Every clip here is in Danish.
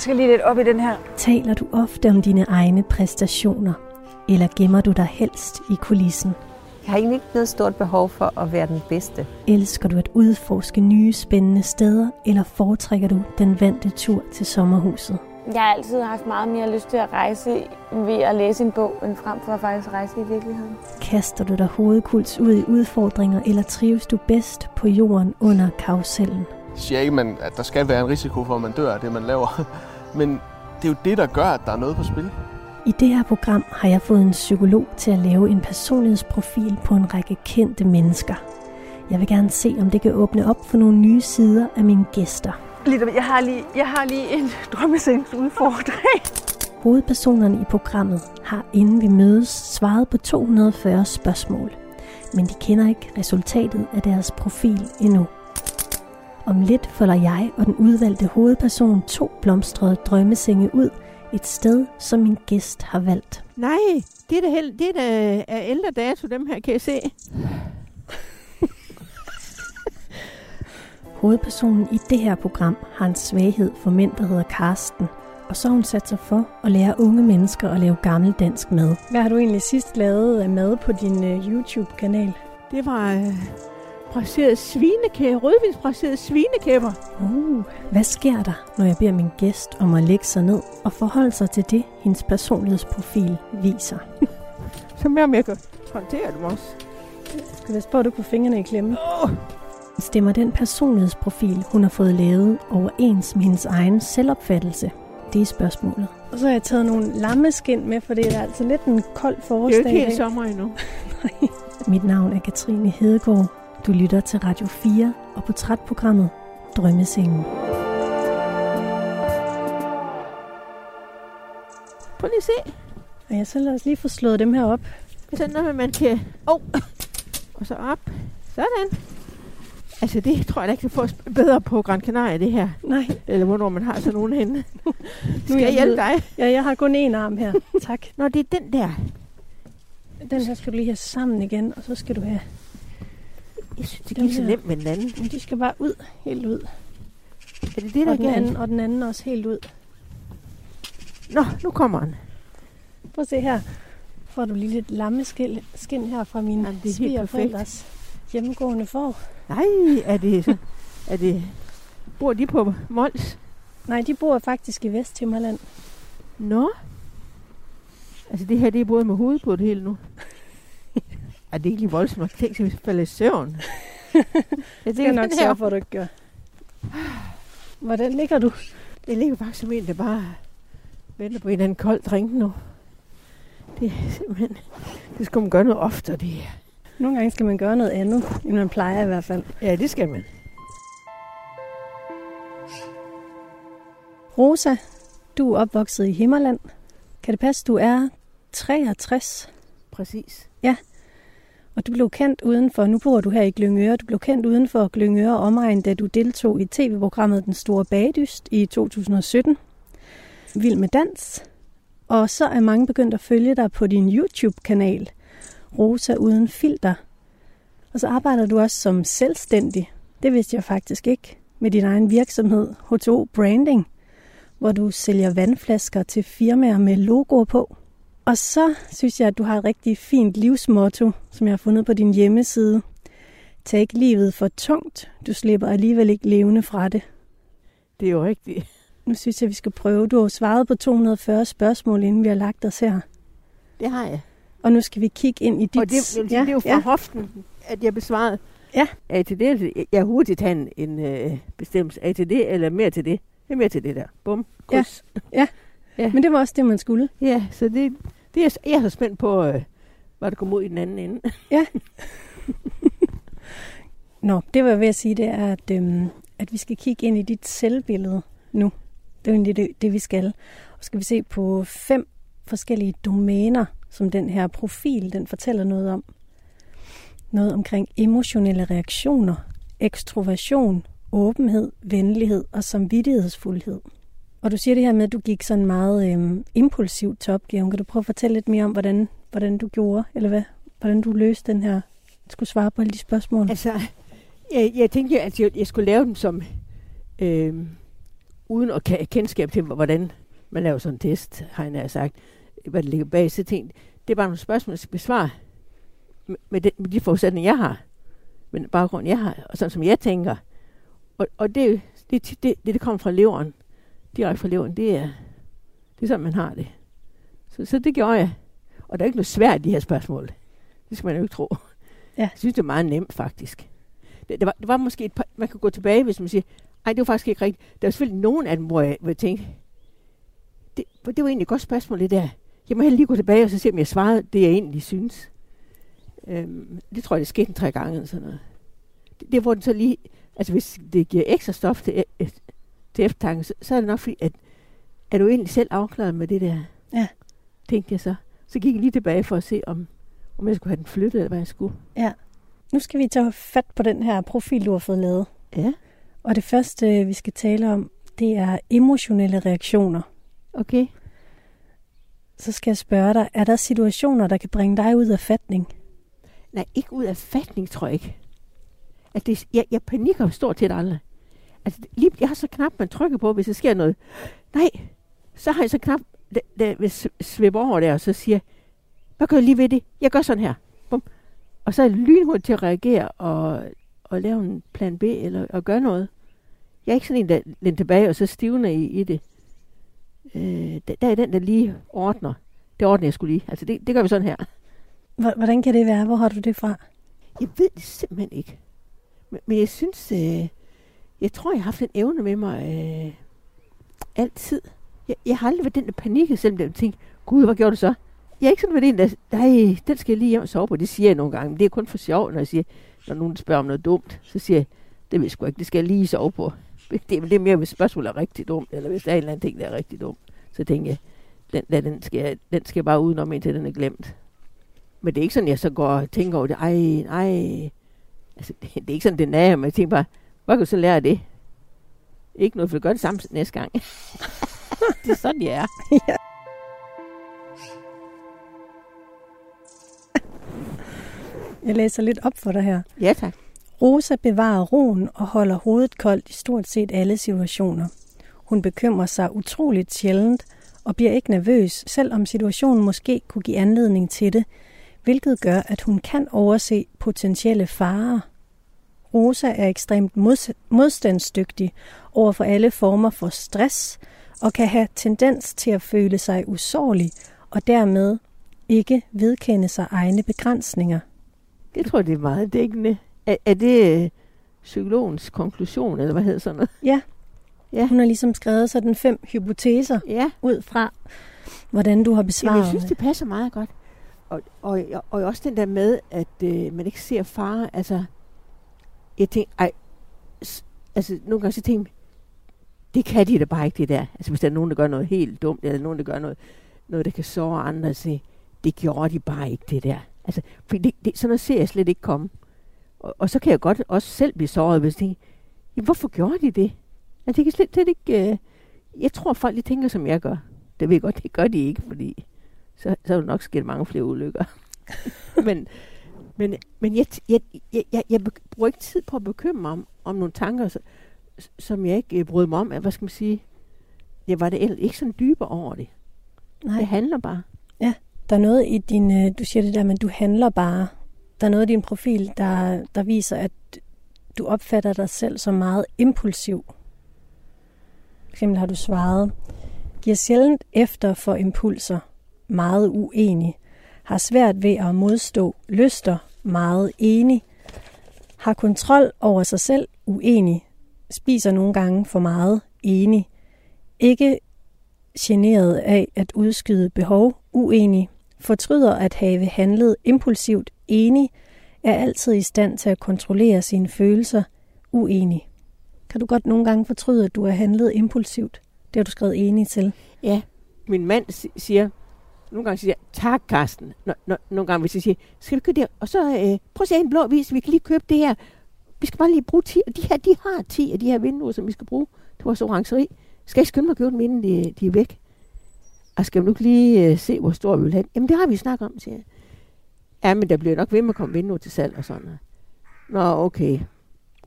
Jeg skal lige lidt op i den her. Taler du ofte om dine egne præstationer, eller gemmer du dig helst i kulissen? Jeg har egentlig ikke noget stort behov for at være den bedste. Elsker du at udforske nye spændende steder, eller foretrækker du den vante tur til sommerhuset? Jeg har altid haft meget mere lyst til at rejse ved at læse en bog, end frem for at faktisk rejse i virkeligheden. Kaster du dig hovedkuls ud i udfordringer, eller trives du bedst på jorden under karusellen? Jeg siger ikke, man, at der skal være en risiko for, at man dør af det, man laver. Men det er jo det, der gør, at der er noget på spil. I det her program har jeg fået en psykolog til at lave en personlighedsprofil på en række kendte mennesker. Jeg vil gerne se, om det kan åbne op for nogle nye sider af mine gæster. Jeg har lige, jeg har lige en drømmesengsudfordring. Hovedpersonerne i programmet har, inden vi mødes, svaret på 240 spørgsmål. Men de kender ikke resultatet af deres profil endnu. Om lidt folder jeg og den udvalgte hovedperson to blomstrede drømmesenge ud et sted, som min gæst har valgt. Nej, det er da, held, det er da er ældre dato, dem her kan jeg se. Hovedpersonen i det her program har en svaghed for mænd, der hedder Karsten. Og så har hun sat sig for at lære unge mennesker at lave gammeldansk mad. Hvad har du egentlig sidst lavet af mad på din uh, YouTube-kanal? Det var øh, braseret svinekæber, rødvinsbraseret svinekæber. Uh, hvad sker der, når jeg beder min gæst om at lægge sig ned og forholde sig til det, hendes personlighedsprofil viser? Så mere om jeg kan håndtere dem også. Skal vi på, at du kunne fingrene i klemme? Oh. Stemmer den personlighedsprofil, hun har fået lavet, overens med hendes egen selvopfattelse? Det er spørgsmålet. Og så har jeg taget nogle lammeskin med, for det er altså lidt en kold forårsdag. Det er jo ikke helt sommer endnu. Mit navn er Katrine Hedegaard. Du lytter til Radio 4 og portrætprogrammet Drømmesengen. Prøv lige at se. Og jeg så lad os lige få slået dem her op. Sådan noget, man kan... Oh. Og så op. Sådan. Altså, det tror jeg da ikke, kan få bedre på Gran Canaria, det her. Nej. Eller hvornår man har sådan nogen henne. Skal jeg hjælpe dig? Ja, jeg har kun én arm her. Tak. Nå, det er den der. Den her skal du lige have sammen igen, og så skal du have... Jeg synes, det er ikke så nemt med den anden. Men de skal bare ud, helt ud. Er det det, der og den, anden, og den anden også helt ud. Nå, nu kommer han. Prøv at se her. Får du lige lidt lammeskin skin her fra mine svigerforældres hjemmegående for. Nej, er det er det... Bor de på Mols? Nej, de bor faktisk i Vesthimmerland. Nå. Altså det her, det er både med hovedet på det hele nu. Er det ikke lige voldsomt? Tænk sig, hvis jeg falder i søvn. jeg skal nok sørge for, at du ikke gør. Hvordan ligger du? Jeg ligger faktisk som en, der bare venter på en eller anden kold drink nu. Det er simpelthen... Det skal man gøre noget oftere, det her. Nogle gange skal man gøre noget andet, end man plejer i hvert fald. Ja, det skal man. Rosa, du er opvokset i Himmerland. Kan det passe, du er 63? Præcis. Ja. Og du blev kendt udenfor, nu bor du her i Glyngøre, du blev kendt udenfor Glyngøre omegn, da du deltog i tv-programmet Den Store Bagdyst i 2017. Vild med dans. Og så er mange begyndt at følge dig på din YouTube-kanal, Rosa Uden Filter. Og så arbejder du også som selvstændig. Det vidste jeg faktisk ikke. Med din egen virksomhed, H2O Branding, hvor du sælger vandflasker til firmaer med logoer på. Og så synes jeg, at du har et rigtig fint livsmotto, som jeg har fundet på din hjemmeside. Tag ikke livet for tungt. Du slipper alligevel ikke levende fra det. Det er jo rigtigt. Nu synes jeg, at vi skal prøve. Du har svaret på 240 spørgsmål, inden vi har lagt os her. Det har jeg. Og nu skal vi kigge ind i dit... Og det, det, ja, det er jo fra ja. hoften, at jeg besvarede. Ja. ATD, jeg hurtigt have en, øh, bestemmelse. ATD eller mere til det. Det er mere til det der. Bum. Kryds. Ja. ja. Ja. Men det var også det, man skulle. Ja, så det, det er, jeg er så spændt på, øh, hvad der kommer ud i den anden ende. ja. Nå, det var jeg ved at sige, det er, at, øhm, at vi skal kigge ind i dit selvbillede nu. Det er egentlig det, det, vi skal. Og skal vi se på fem forskellige domæner, som den her profil, den fortæller noget om. Noget omkring emotionelle reaktioner, ekstroversion, åbenhed, venlighed og samvittighedsfuldhed. Og du siger det her med, at du gik sådan meget øhm, impulsivt til opgaven. Kan du prøve at fortælle lidt mere om, hvordan, hvordan du gjorde, eller hvad, hvordan du løste den her, skulle svare på alle de spørgsmål? Altså, jeg, jeg tænkte, at jeg, jeg skulle lave dem som øh, uden at have kendskab til, hvordan man laver sådan en test, har jeg nær sagt, hvad der ligger bag, så tænkte det er bare nogle spørgsmål, jeg skal besvare med, med, de, med de forudsætninger, jeg har, med den baggrund, jeg har, og sådan som jeg tænker. Og, og det, det, det, det, det kommer fra leveren, direkte fra leveren, det er, det er sådan, man har det. Så, så det gjorde jeg. Og der er ikke noget svært i de her spørgsmål. Det skal man jo ikke tro. Ja. Jeg synes, det er meget nemt, faktisk. Det, det, var, det var måske et par, man kan gå tilbage, hvis man siger, ej, det var faktisk ikke rigtigt. Der er selvfølgelig nogen af dem, hvor jeg, hvor jeg tænkte, det, det var egentlig et godt spørgsmål, det der. Jeg må heller lige gå tilbage og så se, om jeg svarede det, jeg egentlig synes. Øhm, det tror jeg, det skete en tre gange. Eller sådan noget. Det, det hvor den så lige, altså hvis det giver ekstra stof til, til eftertanke, så, så er det nok fordi, at er du egentlig selv afklaret med det der? Ja. Tænkte jeg så. Så gik jeg lige tilbage for at se, om, om jeg skulle have den flyttet, eller hvad jeg skulle. Ja. Nu skal vi tage fat på den her profil, du har fået lavet. Ja. Og det første, vi skal tale om, det er emotionelle reaktioner. Okay. Så skal jeg spørge dig, er der situationer, der kan bringe dig ud af fatning? Nej, ikke ud af fatning, tror jeg ikke. At det, jeg, jeg panikker stort set aldrig. Altså, lige, jeg har så knap, man trykker på, hvis der sker noget. Nej, så har jeg så knap, der, der vil svippe over der, og så siger, hvad gør jeg lige ved det? Jeg gør sådan her. Bum. Og så er jeg lynhurtigt til at reagere og, og lave en plan B, eller og gøre noget. Jeg er ikke sådan en, der lænder tilbage, og så stivner i, i det. Øh, der, der er den, der lige ordner. Det ordner jeg skulle lige. Altså, det, det gør vi sådan her. Hvordan kan det være? Hvor har du det fra? Jeg ved det simpelthen ikke. Men, men jeg synes, øh, jeg tror, jeg har haft en evne med mig øh, altid. Jeg, jeg har aldrig været den, der panikkede, selvom jeg tænkte, gud, hvad gjorde du så? Jeg er ikke sådan været en, der, nej, den skal jeg lige hjem og sove på. Det siger jeg nogle gange, men det er kun for sjov, når jeg siger, når nogen spørger om noget dumt, så siger jeg, det vil jeg sgu ikke, det skal jeg lige sove på. Det, det er mere, hvis spørgsmålet er rigtig dumt, eller hvis der er en eller anden ting, der er rigtig dumt. Så tænker jeg, den, den, den, skal, jeg, den skal jeg bare udenom, indtil den er glemt. Men det er ikke sådan, jeg så går og tænker over det. Ej, nej. Altså, det, det er ikke sådan, det er, men jeg tænker bare, hvad kan du så lære af det? Ikke noget, for du gør det samme næste gang. det er sådan, jeg er. ja. Jeg læser lidt op for dig her. Ja, tak. Rosa bevarer roen og holder hovedet koldt i stort set alle situationer. Hun bekymrer sig utroligt sjældent og bliver ikke nervøs, selvom situationen måske kunne give anledning til det, hvilket gør, at hun kan overse potentielle farer. Rosa er ekstremt modstandsdygtig over for alle former for stress og kan have tendens til at føle sig usårlig og dermed ikke vedkende sig egne begrænsninger. Det tror jeg, det er meget dækkende. Er, er det øh, psykologens konklusion, eller hvad hedder sådan noget? Ja. ja. Hun har ligesom skrevet sådan fem hypoteser ja. ud fra, hvordan du har besvaret Jamen, jeg synes, det passer meget godt. Og, og, og, og også den der med, at øh, man ikke ser fare. Altså, jeg tænker, ej, altså nogle gange så tænker det kan de da bare ikke, det der. Altså hvis der er nogen, der gør noget helt dumt, eller nogen, der gør noget, noget der kan såre andre, så det gjorde de bare ikke, det der. Altså, for det, det, sådan noget ser jeg slet ikke komme. Og, og så kan jeg godt også selv blive såret, hvis jeg tænker, jamen, hvorfor gjorde de det? Altså, det kan slet, slet ikke... Øh, jeg tror, folk de tænker, som jeg gør. Det ved jeg godt, det gør de ikke, fordi så, så er der nok sket mange flere ulykker. men men, men jeg, jeg, jeg, jeg, jeg bruger ikke tid på at bekymre mig om, om nogle tanker, som jeg ikke brød mig om. Hvad skal man sige? Jeg var det ikke sådan dybere over det. Nej. Det handler bare. Ja, der er noget i din, øh, du siger det der, men du handler bare. Der er noget i din profil, der, der viser, at du opfatter dig selv som meget impulsiv. For eksempel har du svaret, giver sjældent efter for impulser, meget uenig, har svært ved at modstå lyster, meget enig, har kontrol over sig selv, uenig, spiser nogle gange for meget, enig, ikke generet af at udskyde behov, uenig, fortryder at have handlet impulsivt, enig, er altid i stand til at kontrollere sine følelser, uenig. Kan du godt nogle gange fortryde, at du har handlet impulsivt? Det har du skrevet enig til. Ja, min mand siger, nogle gange siger jeg, tak Karsten. Nå, nå, nogle gange hvis jeg sige, skal vi købe det? Og så øh, prøv at se en blå vis, vi kan lige købe det her. Vi skal bare lige bruge 10, og de her, de har 10 af de her vinduer, som vi skal bruge til vores orangeri. Skal jeg skynde mig at købe dem, inden de, de er væk? Og skal vi nu lige øh, se, hvor stor vi vil have Jamen, det har vi snakket om, siger jeg. Ja, men der bliver nok ved med at komme vinduer til salg og sådan noget. Nå, okay.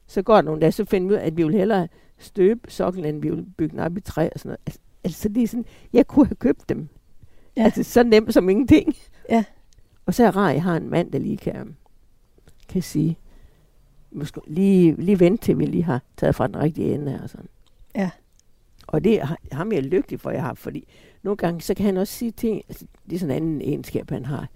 Så går der nogle dage, så finder vi ud af, at vi vil hellere støbe soklen, end vi vil bygge den op i træ og sådan noget. Altså, altså det er sådan, jeg kunne have købt dem. Ja. Altså så nemt som ingenting. Ja. Og så er jeg rar, at jeg har en mand, der lige kan, kan sige, måske lige, lige vente til vi lige har taget fra den rigtige ende og sådan. Ja. Og det er ham jeg er lykkelig for, jeg har, fordi nogle gange, så kan han også sige ting, altså, det er sådan en anden egenskab, han har.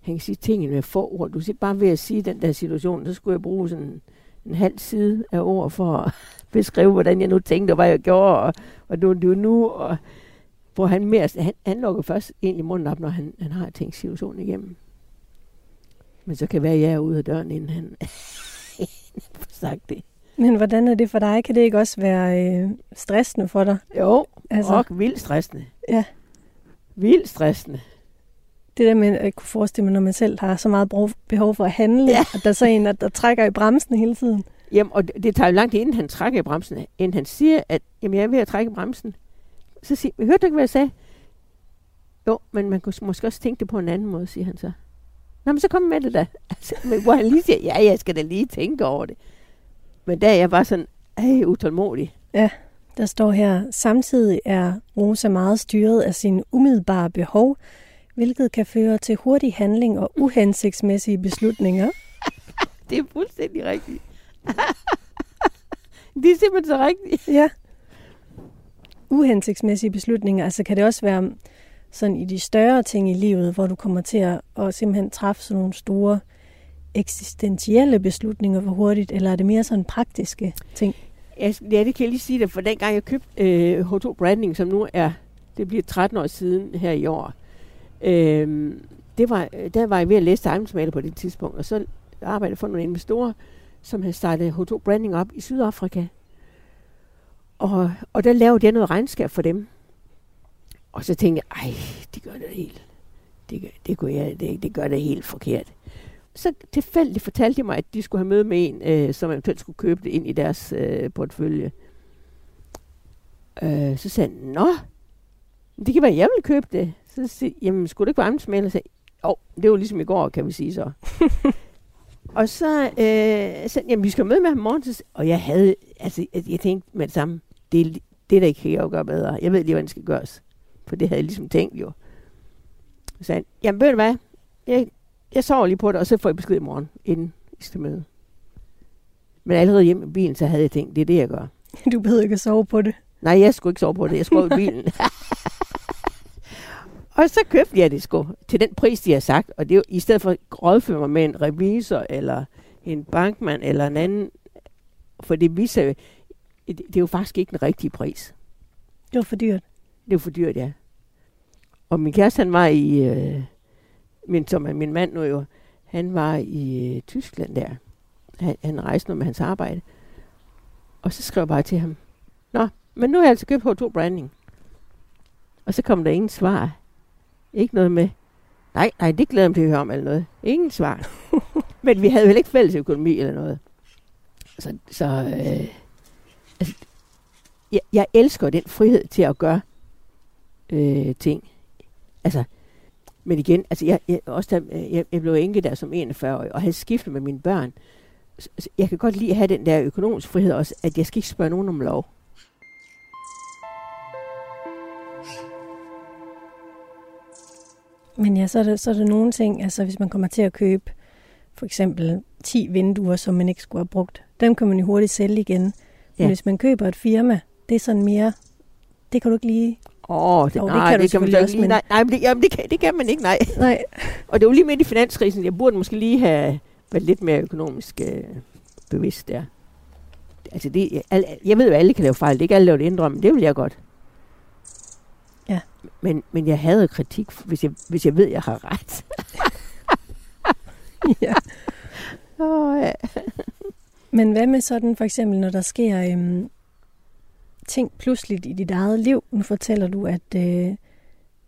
Han kan sige tingene med få ord. Du siger bare ved at sige den der situation, så skulle jeg bruge sådan en, halv side af ord for at beskrive, hvordan jeg nu tænkte, og hvad jeg gjorde, og, og det var nu, og hvor han mere, han, han lukker først egentlig munden op, når han, han har tænkt situationen igennem. Men så kan være, at jeg er ude af døren, inden han får sagt det. Men hvordan er det for dig? Kan det ikke også være øh, stressende for dig? Jo, Altså- og vildt stressende. Ja. Vildt stressende. Det der med, at jeg kunne forestille mig, når man selv har så meget brug- behov for at handle. Ja. at der er så en, der, der trækker i bremsen hele tiden. Jamen, og det, det tager jo lang tid, inden han trækker i bremsen, inden han siger, at jamen, jeg er ved at trække i bremsen. Så siger hørte du ikke, hvad jeg sagde? Jo, men man kunne måske også tænke det på en anden måde, siger han så. Nå, men så kom med det da. Altså, men hvor han lige siger, ja, jeg skal da lige tænke over det. Men der er jeg bare sådan, ej, utålmodig. Der står her, samtidig er Rosa meget styret af sine umiddelbare behov, hvilket kan føre til hurtig handling og uhensigtsmæssige beslutninger. Det er fuldstændig rigtigt. det er simpelthen så rigtigt. Ja. Uhensigtsmæssige beslutninger, altså kan det også være sådan i de større ting i livet, hvor du kommer til at, at simpelthen træffe sådan nogle store eksistentielle beslutninger for hurtigt, eller er det mere sådan praktiske ting? Jeg, ja, det kan jeg lige sige dig, for dengang jeg købte øh, H2 Branding, som nu er, det bliver 13 år siden her i år, øh, det var, der var jeg ved at læse ejendomsmaler på det tidspunkt, og så arbejdede jeg for nogle investorer, som havde startet H2 Branding op i Sydafrika. Og, og der lavede jeg noget regnskab for dem. Og så tænkte jeg, ej, de gør det helt, det, gør- det, gør jeg, det, det gør det helt forkert. Så tilfældigt fortalte de mig, at de skulle have møde med en, øh, som eventuelt skulle købe det ind i deres øh, portefølje. Øh, så sagde han, nå, det kan være, at jeg vil købe det. Så siger jeg, jamen, skulle det ikke være ejendomsmægler? Og sagde jeg, det var ligesom i går, kan vi sige så. og så øh, sagde han, jamen, vi skal møde med ham i morgen. Så, og jeg havde, altså, jeg, tænkte med det samme, det, det der kan jeg jo gøre bedre. Jeg ved lige, hvordan det skal gøres. For det havde jeg ligesom tænkt jo. Så sagde han, jamen, ved du hvad? Jeg, jeg sover lige på det, og så får jeg besked i morgen, inden vi skal møde. Men allerede hjemme i bilen, så havde jeg tænkt, det er det, jeg gør. Du behøver ikke at sove på det. Nej, jeg skulle ikke sove på det. Jeg skulle i bilen. og så købte jeg det sgu til den pris, de har sagt. Og det er jo, i stedet for at rådføre mig med en revisor, eller en bankmand, eller en anden. For det viser jo, det, det er jo faktisk ikke den rigtige pris. Det var for dyrt. Det er jo for dyrt, ja. Og min kæreste, han var i, øh, min, som er min mand nu jo, han var i øh, Tyskland der. Han, han rejste noget med hans arbejde. Og så skrev jeg bare til ham, Nå, men nu har jeg altså købt H2 Branding. Og så kom der ingen svar. Ikke noget med, nej, nej, det glæder mig til at høre om eller noget. Ingen svar. men vi havde vel ikke fælles økonomi eller noget. Så, så øh, altså, jeg, jeg elsker den frihed til at gøre øh, ting. Altså, men igen, altså jeg, jeg, også da, øh, jeg, jeg blev enke der som 41 år, og havde skiftet med mine børn. Så, så jeg kan godt lide at have den der økonomiske frihed også, at jeg skal ikke spørge nogen om lov. Men ja, så er, der, så er der nogle ting, altså hvis man kommer til at købe for eksempel 10 vinduer, som man ikke skulle have brugt, dem kan man jo hurtigt sælge igen. Men Ja. hvis man køber et firma, det er sådan mere, det kan du ikke lige... Åh, oh, det, Jo, det nej, kan du det kan man så også, ikke lige. men- Nej, nej men det, jamen, det, kan, det kan man ikke, nej. Nej, Og det var lige midt i finanskrisen. Jeg burde måske lige have været lidt mere økonomisk øh, bevidst der. Altså det, jeg, al, jeg ved jo, at alle kan lave fejl. Det er ikke alle, der vil indrømme. Det vil jeg godt. Men, men jeg havde kritik, hvis jeg, hvis jeg ved, at jeg har ret. ja. Oh, ja. Men hvad med sådan for eksempel, når der sker øhm, ting pludseligt i dit eget liv? Nu fortæller du, at, øh,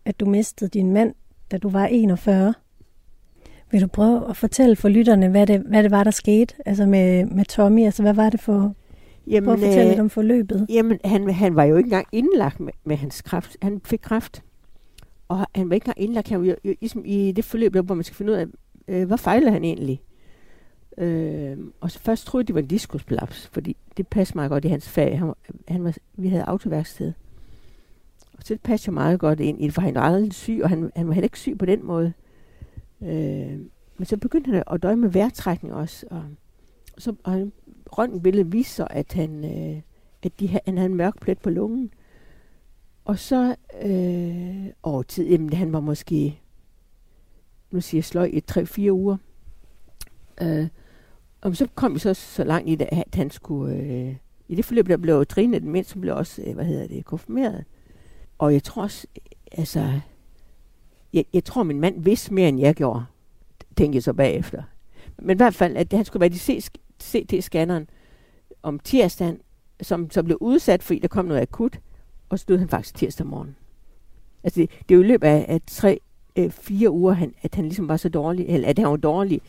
at du mistede din mand, da du var 41. Vil du prøve at fortælle for lytterne, hvad det, hvad det var, der skete altså med, med Tommy? Altså, hvad var det for... Jamen, Prøv at fortælle øh, lidt om forløbet. Jamen, han, han var jo ikke engang indlagt med, med hans kræft. Han fik kræft. Og han var ikke engang indlagt. Han var jo, jo ligesom i det forløb, hvor man skal finde ud af, øh, hvad fejler han egentlig? Øh, og så først troede de var en diskusplaps, fordi det passede meget godt i hans fag. Han, han var, vi havde autoværksted. Og så det passede meget godt ind i det, for han var aldrig syg, og han, han var heller ikke syg på den måde. Øh, men så begyndte han at døje med vejrtrækning også. Og, så og han, røntgenbillede viste sig, at han, øh, at de, han havde en mørk plet på lungen. Og så øh, over tid, jamen han var måske, nu siger jeg sløj, i 3-4 uger. Øh, og så kom vi så så langt i det, at han skulle... Øh, I det forløb, der blev Trine den mindste, blev også, øh, hvad hedder det, konfirmeret. Og jeg tror også, altså... Jeg, jeg tror, min mand vidste mere, end jeg gjorde, tænkte jeg så bagefter. Men i hvert fald, at han skulle være de CT-scanneren om tirsdagen, som så blev udsat, fordi der kom noget akut, og så døde han faktisk tirsdag morgen. Altså, det, det er jo i løbet af, af tre, øh, fire uger, han, at han ligesom var så dårlig, eller at han var dårlig,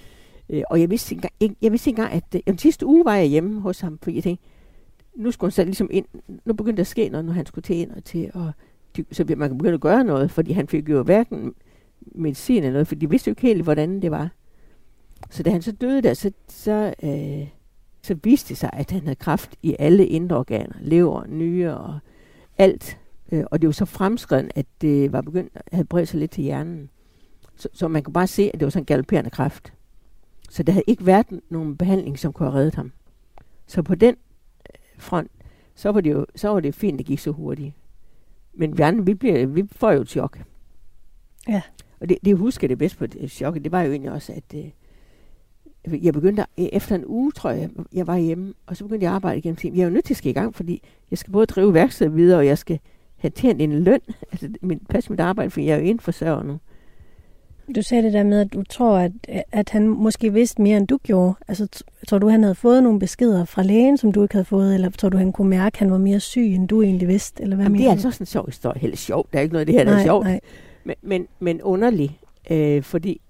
Øh, og jeg vidste, ikke, engang, jeg vidste ikke engang, at øh, sidste uge var jeg hjemme hos ham, fordi jeg tænkte, nu skulle han så ligesom ind, nu begyndte der at ske noget, når han skulle til ind og til, og de, så man kan begynde at gøre noget, fordi han fik jo hverken medicin eller noget, for de vidste jo ikke helt, hvordan det var. Så da han så døde der, så, så, øh, så viste det sig, at han havde kraft i alle indre organer, lever, nyre og alt. Øh, og det var så fremskreden, at det var begyndt at have bredt sig lidt til hjernen. Så, så man kunne bare se, at det var sådan en galopperende kraft. Så der havde ikke været nogen behandling, som kunne have reddet ham. Så på den øh, front, så var det jo så var det fint, at det gik så hurtigt. Men vi andre, vi, bliver, vi får jo et chok. Ja. Og det, det husker det bedst på det chok, det var jo egentlig også, at øh, jeg begyndte, at, efter en uge, tror jeg, jeg var hjemme, og så begyndte jeg at arbejde igennem tiden. Jeg er jo nødt til at skal i gang, fordi jeg skal både drive værkstedet videre, og jeg skal have tjent en løn, altså min, passe mit arbejde, for jeg er jo indforsørger nu. Du sagde det der med, at du tror, at, at han måske vidste mere, end du gjorde. Altså, tror du, han havde fået nogle beskeder fra lægen, som du ikke havde fået, eller tror du, han kunne mærke, at han var mere syg, end du egentlig vidste? Eller hvad Jamen, det er altså sådan en sjov historie. Helt sjov. Der er ikke noget af det her, der nej, er sjovt. Nej. Men, men, men underlig. Øh, fordi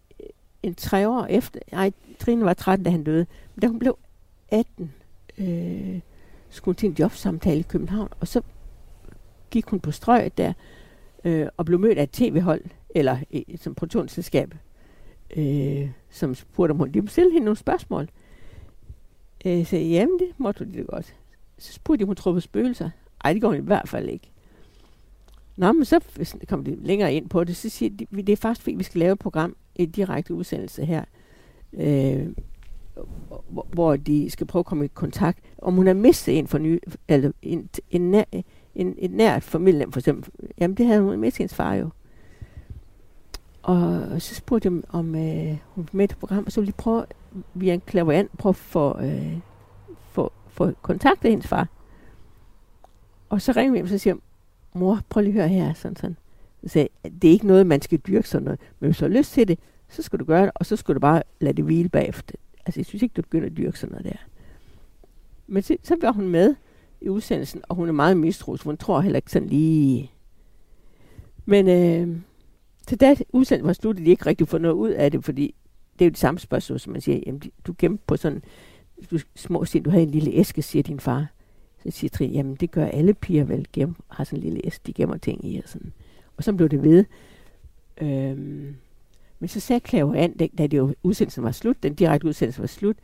en tre år efter, nej, Trine var 13, da han døde, men da hun blev 18, øh, skulle hun til en jobsamtale i København, og så gik hun på strøget der, øh, og blev mødt af et tv-hold, eller et, som produktionsselskab, øh, som spurgte om hun de ville stille hende nogle spørgsmål. Øh, så jamen, det måtte de godt. Så spurgte de, om hun troede på spøgelser. Ej, det går hun i hvert fald ikke. Nå, men så kom de længere ind på det, så siger de, det er faktisk fordi, vi skal lave et program, et direkte udsendelse her, øh, hvor, hvor de skal prøve at komme i kontakt. Om hun har mistet en for ny, eller en, en, nær, en, en nært familie, for eksempel. Jamen, det havde hun mistet hendes far jo. Og så spurgte jeg, om øh, hun var med i program, og så ville de prøve via en klaverant prøve at få, øh, få, få kontakt med hendes far. Og så ringede vi og så siger mor, prøv lige at høre her, sådan sådan. Så øh, det er ikke noget, man skal dyrke sådan noget, men hvis du har lyst til det, så skal du gøre det, og så skal du bare lade det hvile bagefter. Altså, jeg synes ikke, du begynder at dyrke sådan noget der. Men så, så var hun med i udsendelsen, og hun er meget mistroisk. Hun tror heller ikke sådan lige... Men øh, så da udsendelsen var slut, de ikke rigtig få noget ud af det, fordi det er jo det samme spørgsmål, som man siger, jamen, du gemte på sådan, du små siger, du havde en lille æske, siger din far. Så siger Trine, jamen det gør alle piger vel, gem, har sådan en lille æske, de gemmer ting i og sådan. Og så blev det ved. Øhm, men så sagde Claire An, da det jo udsendelsen var slut, den direkte udsendelse var slut,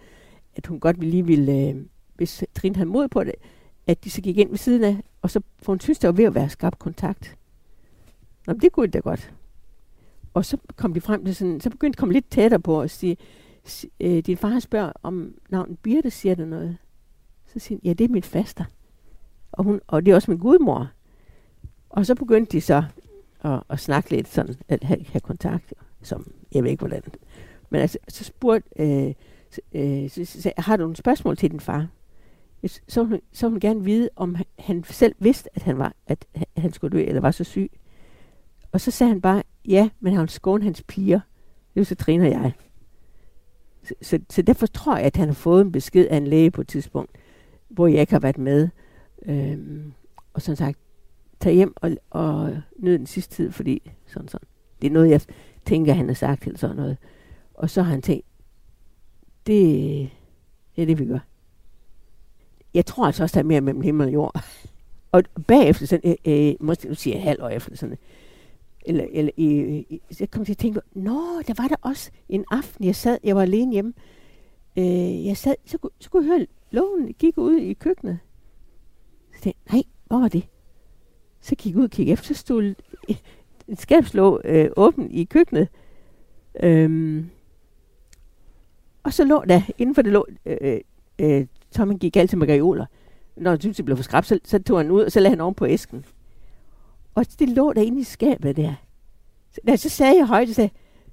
at hun godt ville lige ville, øh, hvis Trine havde mod på det, at de så gik ind ved siden af, og så for hun synes, det var ved at være skabt kontakt. Nå, det kunne det da godt. Og så kom de frem til sådan, så begyndte de at komme lidt tættere på og sige, øh, din far spørger om navnet Birte, siger der noget. Så siger ja, det er min faster. Og, hun, og det er også min gudmor. Og så begyndte de så og, og snakke lidt sådan, at have, have kontakt, som jeg ved ikke hvordan. Men altså, så spurgte, øh, øh, så, så, så, har du nogle spørgsmål til din far? Så hun, så hun gerne vide, om han selv vidste, at han var, at han skulle dø, eller var så syg. Og så sagde han bare, ja, men han skåne hans piger. Det var så Trine og jeg. Så, så, så derfor tror jeg, at han har fået en besked af en læge på et tidspunkt, hvor jeg ikke har været med. Øhm, og sådan sagt, tage hjem og, og nyde den sidste tid, fordi sådan sådan. Det er noget, jeg tænker, han har sagt eller sådan noget. Og så har han tænkt, det, det er det, vi gør. Jeg tror altså også, der er mere mellem himmel og jord. og bagefter, sådan, øh, øh, måske nu siger jeg halv år efter, sådan, eller, eller øh, øh, så kom jeg til at tænke, nå, der var der også en aften, jeg sad, jeg var alene hjemme, øh, jeg sad, så, så kunne jeg høre lågen gik ud i køkkenet. Så tænkte jeg, nej, hvor var det? Så gik ud og kiggede efter, så stod skab lå øh, åben i køkkenet. Øhm, og så lå der, inden for det lå, øh, øh, øh Tommy gik altid med reoler. Når han syntes, det blev for skrabt, så, så tog han ud, og så lagde han oven på æsken. Og det lå der inde i skabet der. Så, da, så sagde jeg højt, og sagde,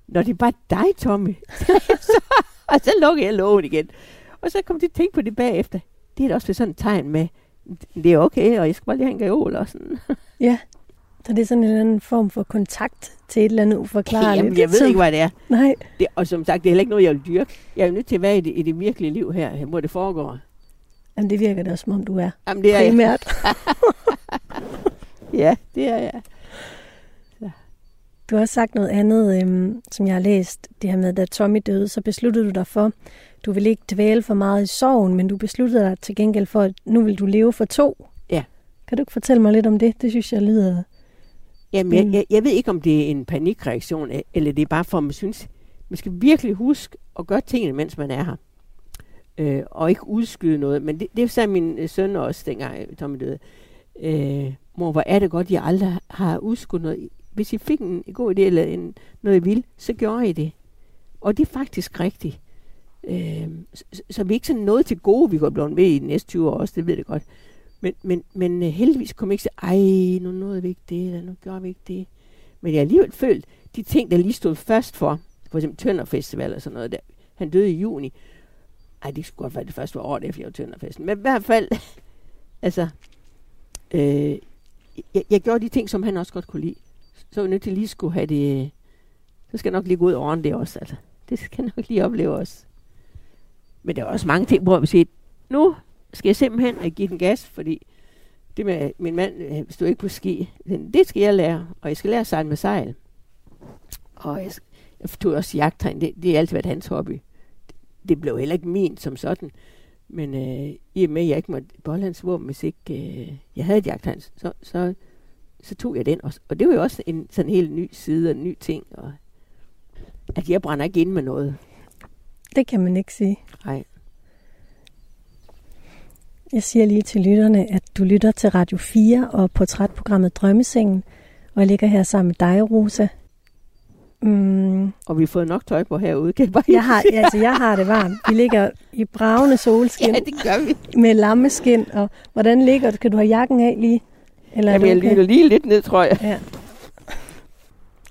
når det er bare dig, Tommy. så, og så lukkede jeg lågen igen. Og så kom de til at tænke på det bagefter. Det er da også sådan et tegn med, det er okay, og jeg skal bare lige have en reol og sådan. Ja. Så det er sådan en eller anden form for kontakt til et eller andet uforklarligt. Jamen, jeg ved ikke, hvad det er. Nej. Det, og som sagt, det er heller ikke noget, jeg vil dyrke. Jeg er jo nødt til at være i det, i det virkelige liv her, hvor det foregår. Jamen, det virker da også, som om du er Jamen, det er jeg. primært. Ja, det er jeg. Du har også sagt noget andet, øhm, som jeg har læst. Det her med, da Tommy døde, så besluttede du dig for, du vil ikke dvæle for meget i sorgen, men du besluttede dig til gengæld for, at nu vil du leve for to. Ja. Kan du ikke fortælle mig lidt om det? Det synes jeg lyder... Jamen, jeg, jeg, jeg ved ikke, om det er en panikreaktion, e- eller det er bare for, at man synes, man skal virkelig huske at gøre tingene, mens man er her. Øh, og ikke udskyde noget. Men det, det sagde min øh, søn også, dengang øh, Tommy døde. Øh, mor, hvor er det godt, jeg aldrig har udskudt noget. Hvis I fik en, en god idé, eller en, noget I ville, så gjorde I det. Og det er faktisk rigtigt. Øh, så, så vi er ikke sådan noget til gode, vi går blevet ved i de næste 20 år også, det ved jeg godt. Men, men, men øh, heldigvis kom jeg ikke til, ej, nu nåede vi ikke det, eller nu gjorde vi ikke det. Men jeg har alligevel følt, de ting, der lige stod først for, for eksempel Tønder Festival og sådan noget, der, han døde i juni. Ej, det skulle godt være det første var året efter, jeg var Tønder Festen. Men i hvert fald, altså, øh, jeg, jeg gjorde de ting, som han også godt kunne lide. Så var jeg nødt til lige skulle have det, øh, så skal jeg nok lige gå ud over det også, altså. Det skal jeg nok lige opleve også. Men der er også mange ting, hvor vi siger, nu skal jeg simpelthen give den gas, fordi det med min mand øh, stod ikke på ski. Det skal jeg lære, og jeg skal lære at sejle med sejl. Og jeg, jeg tog også jagttræning. Det, det har altid været hans hobby. Det, det blev heller ikke min som sådan. Men øh, i og med, at jeg ikke måtte beholde hans våben, hvis ikke øh, jeg havde et så, så, så tog jeg den også. Og det var jo også en sådan helt ny side og en ny ting. Og, at jeg brænder ikke ind med noget. Det kan man ikke sige. Nej. Jeg siger lige til lytterne, at du lytter til Radio 4 og portrætprogrammet Drømmesengen, og jeg ligger her sammen med dig, Rosa. Mm, Og vi har fået nok tøj på herude, kan jeg bare jeg, har, altså, jeg har det varmt. Vi ligger i bravende solskin Ja, det gør vi. med lammeskin, og hvordan ligger du? Kan du have jakken af lige? Eller er Jamen, jeg okay? lytter lige lidt ned, tror jeg. Ja.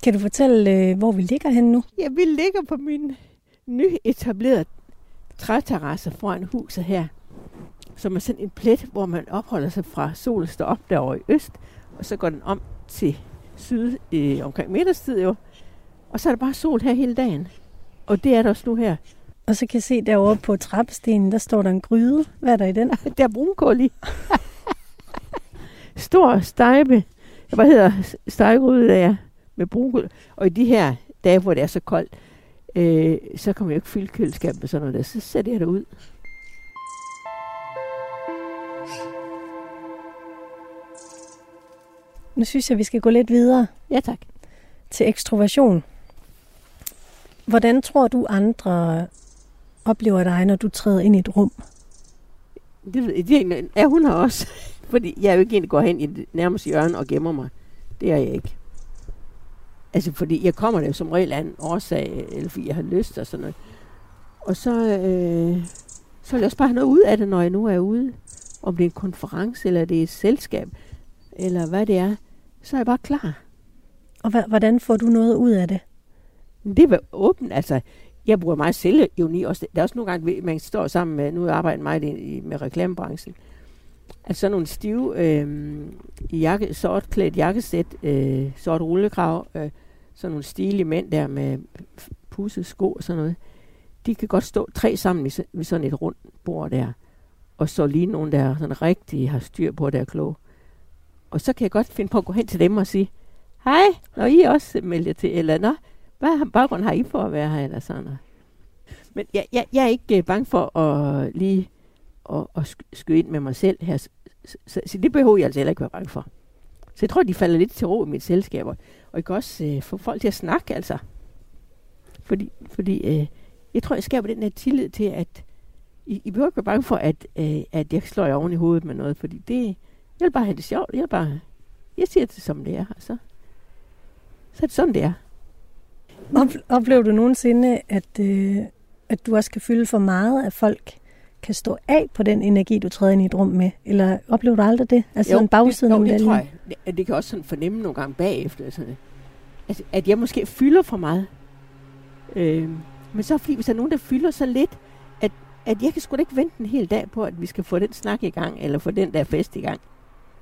Kan du fortælle, øh, hvor vi ligger henne nu? Ja, vi ligger på min nyetablerede træterrasse foran huset her, som er sådan en plet, hvor man opholder sig fra solen står op derovre i øst, og så går den om til syd øh, omkring middagstid jo. Og så er der bare sol her hele dagen. Og det er der også nu her. Og så kan jeg se derovre på trappestenen, der står der en gryde. Hvad er der i den? Der er brunkål i. Stor stejbe. Hvad hedder stegegryde, der er med brunkål. Og i de her dage, hvor det er så koldt, øh, så kommer jeg ikke fylde køleskabet med sådan noget der. Så sætter jeg det ud. Nu synes jeg, vi skal gå lidt videre Ja, tak. til ekstroversion. Hvordan tror du, andre oplever dig, når du træder ind i et rum? Det, ved jeg- det er hun her også. Fordi jeg er jo ikke en, der går hen i det nærmeste hjørne og gemmer mig. Det er jeg ikke. Altså, fordi jeg kommer der som regel af en årsag, eller fordi jeg har lyst og sådan noget. Og så, øh, så jeg også bare have noget ud af det, når jeg nu er ude. Om det er en konference, eller det er et selskab, eller hvad det er. Så er jeg bare klar. Og hvordan får du noget ud af det? Det er åbent, altså. Jeg bruger meget selvironi også. Der er også nogle gange, man står sammen med, nu arbejder jeg meget med reklamebranchen, altså sådan nogle stive, øh, jakke, sort klædt jakkesæt, øh, sort rullekrav, øh, sådan nogle stilige mænd der med f- pussede sko og sådan noget. De kan godt stå tre sammen i, ved sådan et rundt bord der, og så lige nogen, der sådan rigtig har styr på, der er kloge. Og så kan jeg godt finde på at gå hen til dem og sige, hej, når I også melder til, eller nå, hvad baggrund har I for at være her, eller sådan noget. Men jeg, jeg, jeg er ikke øh, bange for at lige at, at skyde ind med mig selv her. Så, så, så det behøver jeg altså heller ikke være bange for. Så jeg tror, de falder lidt til ro i mit selskab. Og og jeg kan også øh, få folk til at snakke, altså. Fordi, fordi øh, jeg tror, jeg skaber den her tillid til, at I, I behøver ikke være bange for, at, øh, at jeg slår jer oven i hovedet med noget, fordi det, jeg vil bare have det sjovt. Jeg vil bare, jeg siger det, som det er, og så, så er det sådan, det er. Oplever du nogensinde, at, øh, at du også kan fylde for meget, af folk kan stå af på den energi, du træder ind i et rum med? Eller oplever du aldrig det? Altså en bagside af det, jo, det tror jeg. Det, det kan også sådan fornemme nogle gange bagefter. Altså, altså, at jeg måske fylder for meget. Øh, men så fordi, hvis der er nogen, der fylder så lidt, at, at jeg kan sgu da ikke vente en hel dag på, at vi skal få den snak i gang, eller få den der fest i gang.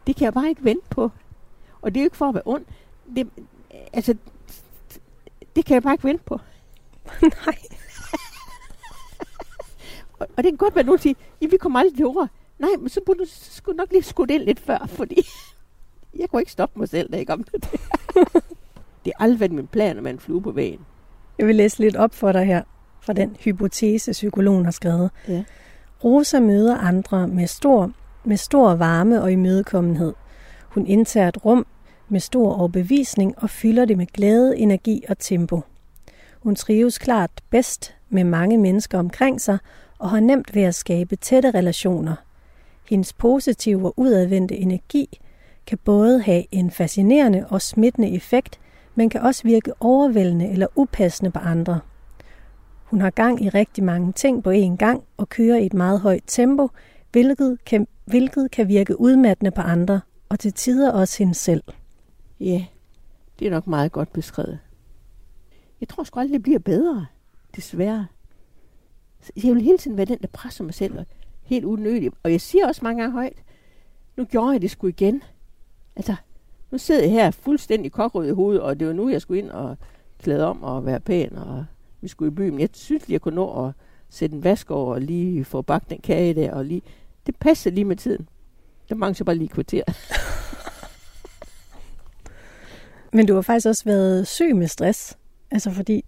Det kan jeg bare ikke vente på. Og det er jo ikke for at være ond. Det, altså, det kan jeg bare ikke vente på. Nej. Og, og det kan godt være, at nogen siger, vi kommer aldrig til ord. Nej, men så burde du skulle nok lige skudt ind lidt før, fordi jeg kunne ikke stoppe mig selv, da jeg kom til det. det er aldrig været min plan at en flue på vægen. Jeg vil læse lidt op for dig her, fra den hypotese, psykologen har skrevet. Ja. Rosa møder andre med stor, med stor varme og imødekommenhed. Hun indtager et rum med stor overbevisning og fylder det med glæde, energi og tempo. Hun trives klart bedst med mange mennesker omkring sig og har nemt ved at skabe tætte relationer. Hendes positive og udadvendte energi kan både have en fascinerende og smittende effekt, men kan også virke overvældende eller upassende på andre. Hun har gang i rigtig mange ting på én gang og kører i et meget højt tempo, hvilket kan, hvilket kan virke udmattende på andre, og til tider også hende selv. Ja, det er nok meget godt beskrevet. Jeg tror sgu aldrig, det bliver bedre, desværre. Jeg vil hele tiden være den, der presser mig selv, og helt unødigt. Og jeg siger også mange gange højt, nu gjorde jeg det sgu igen. Altså, nu sidder jeg her fuldstændig kokrød i hovedet, og det var nu, jeg skulle ind og klæde om og være pæn, og vi skulle i byen. Jeg synes lige, jeg kunne nå at sætte en vask over, og lige få bagt den kage der, og lige... Det passer lige med tiden. Der mangler jeg bare lige kvarter. Men du har faktisk også været syg med stress. Altså fordi,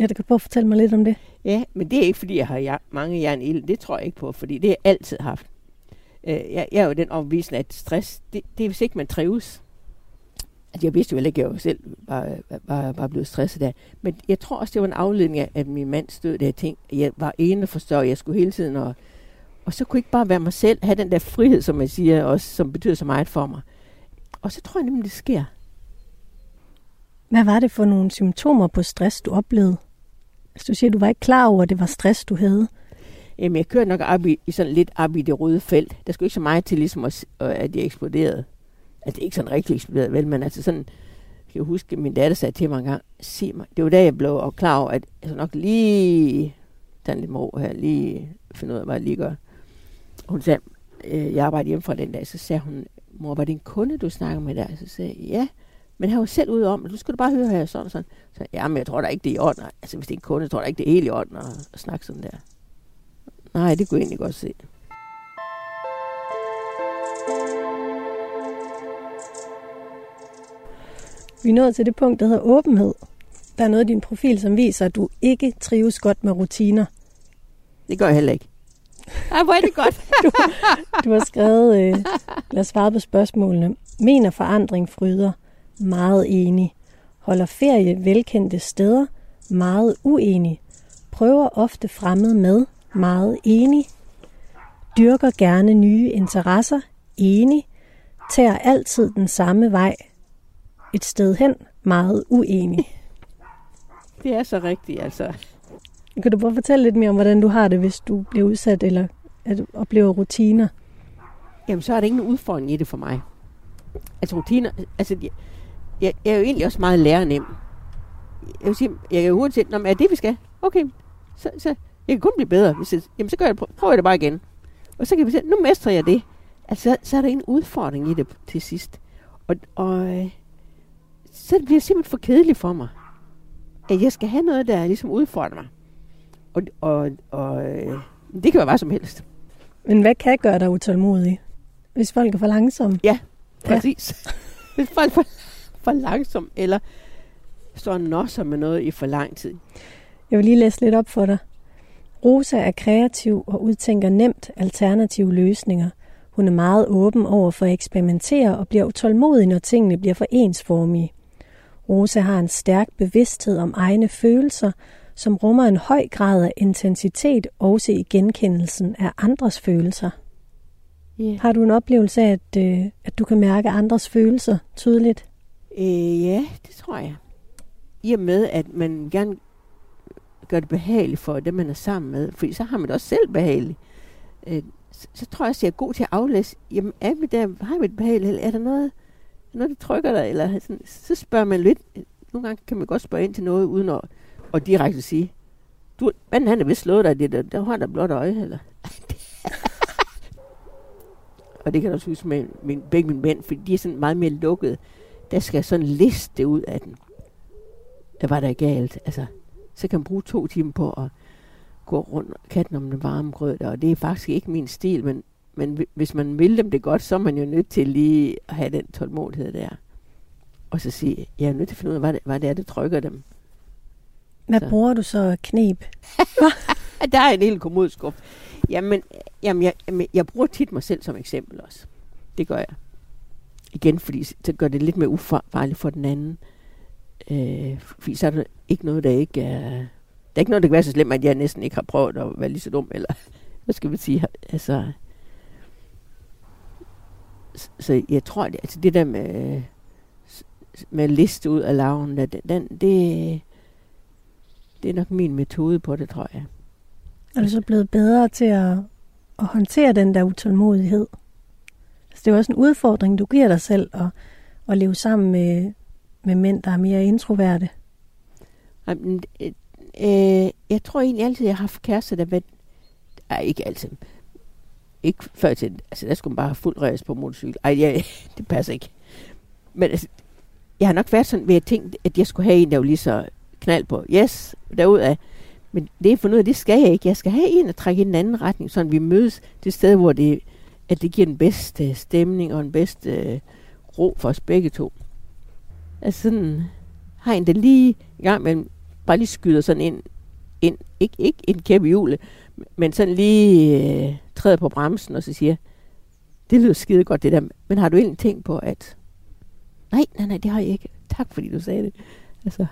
ja, du kan prøve at fortælle mig lidt om det. Ja, men det er ikke, fordi jeg har mange jern i ilden. Det tror jeg ikke på, fordi det har jeg altid haft. Øh, jeg, jeg er jo den overbevisende, at stress, det, det er hvis ikke man trives. Altså, jeg vidste jo heller ikke, at jeg selv var, var, var blevet stresset der. Men jeg tror også, det var en afledning af, at min mands død, der jeg tænkte, jeg var ene forstår, jeg skulle hele tiden, og, og så kunne jeg ikke bare være mig selv, have den der frihed, som man siger, også, som betyder så meget for mig. Og så tror jeg nemlig, det sker. Hvad var det for nogle symptomer på stress, du oplevede? Altså, du siger, du var ikke klar over, at det var stress, du havde. Jamen, jeg kørte nok op i, i sådan lidt op i det røde felt. Der skulle ikke så meget til, ligesom at, at jeg eksploderede. Altså, det er ikke sådan rigtig eksploderet, vel, men altså sådan... Jeg kan huske, at min datter sagde til mig en gang, sig mig. Det var da, jeg blev klar over, at jeg nok lige tage lidt med her, lige finde ud af, hvad jeg lige gør. Hun sagde, øh, jeg arbejdede hjemme fra den dag, så sagde hun, mor, var det en kunde, du snakker med der? Så sagde jeg, ja. Men han var selv ude om, du skal du bare høre her, sådan og sådan. Så ja, men jeg tror da ikke, det er i orden. Altså, hvis det er en kunde, tror jeg da ikke, det er helt i orden at, at snakke sådan der. Nej, det kunne jeg egentlig godt se. Vi er nået til det punkt, der hedder åbenhed. Der er noget i din profil, som viser, at du ikke trives godt med rutiner. Det gør jeg heller ikke. Ej, hvor er det godt. Du har skrevet, øh, lad os svare på spørgsmålene. Mener forandring fryder? Meget enig. Holder ferie velkendte steder? Meget uenig. Prøver ofte fremmed med? Meget enig. Dyrker gerne nye interesser? Enig. Tager altid den samme vej? Et sted hen? Meget uenig. det er så rigtigt, altså. Kan du prøve at fortælle lidt mere om, hvordan du har det, hvis du bliver udsat eller at du oplever rutiner? Jamen, så er der ingen udfordring i det for mig. Altså, rutiner... Altså, jeg, jeg, er jo egentlig også meget lærernem. Jeg vil sige, jeg kan jo hurtigt sige, "Nå, men er det, vi skal? Okay, så, så jeg kan kun blive bedre. Hvis jeg, jamen, så gør jeg, prøver jeg det bare igen. Og så kan vi se, nu mestrer jeg det. Altså, så er der ingen udfordring i det til sidst. Og, og øh, så bliver det simpelthen for kedeligt for mig. At jeg skal have noget, der ligesom udfordrer mig. Og, og, og øh, det kan være hvad som helst. Men hvad kan gøre dig utålmodig? Hvis folk er for langsomme? Præcis. Hvis folk er for, for langsom, eller står nosser med noget i for lang tid. Jeg vil lige læse lidt op for dig. Rosa er kreativ og udtænker nemt alternative løsninger. Hun er meget åben over for at eksperimentere og bliver utålmodig, når tingene bliver for ensformige. Rosa har en stærk bevidsthed om egne følelser, som rummer en høj grad af intensitet også i genkendelsen af andres følelser. Yeah. Har du en oplevelse af, at, øh, at du kan mærke andres følelser tydeligt? Øh, ja, det tror jeg. I og med, at man gerne gør det behageligt for dem, man er sammen med, fordi så har man det også selv behageligt. Øh, så, så tror jeg også, jeg er god til at aflæse, jamen er vi der, har vi det behageligt, eller er der noget, noget, der trykker dig, eller sådan, så spørger man lidt. Nogle gange kan man godt spørge ind til noget, uden at, at direkte sige, du, manden han er vist slået dig, det der, der har der blot øje, eller? og det kan du også huske med min, begge mine mænd, fordi de er sådan meget mere lukkede. Der skal sådan liste ud af den. Der var der galt. Altså, så kan man bruge to timer på at gå rundt katten om den varme grød, og det er faktisk ikke min stil, men, men hvis man vil dem det godt, så er man jo nødt til lige at have den tålmodighed der. Og så sige, jeg er nødt til at finde ud af, hvad det, hvad det er, der trykker dem. Hvad Så. bruger du så knep? Der er en hel kommodskub. Jamen, jamen jeg, jamen, jeg bruger tit mig selv som eksempel også. Det gør jeg. Igen, fordi så gør det lidt mere ufarligt for den anden. Øh, fordi så er der ikke noget, der ikke er... Der er ikke noget, der kan være så slemt, at jeg næsten ikke har prøvet at være lige så dum, eller hvad skal vi sige? Altså, så- jeg tror, det, altså det der med, med at liste ud af laven, den, den, det, det er nok min metode på det, tror jeg. Er du så blevet bedre til at, at håndtere den der utålmodighed? Så det er jo også en udfordring, du giver dig selv at, at leve sammen med, med mænd, der er mere introverte. Jamen, øh, øh, jeg tror egentlig altid, jeg har haft kærester, der været... Ej, ikke altid. Ikke før til... Altså, der skulle man bare have fuld ræs på motorcykel. Ej, ja, det passer ikke. Men altså, jeg har nok været sådan ved at tænke, at jeg skulle have en, der var lige så knald på. Yes, derudad. Men det er fundet ud af, det skal jeg ikke. Jeg skal have en, der trækker i den anden retning, så vi mødes det sted, hvor det, at det giver den bedste stemning og den bedste øh, ro for os begge to. Altså sådan, har en, der lige i gang med bare lige skyder sådan ind, ind ikke, ikke en kæp i hjulet, men sådan lige øh, træder på bremsen og så siger, det lyder skide godt det der, men har du egentlig tænkt på, at nej, nej, nej, det har jeg ikke. Tak fordi du sagde det. Altså,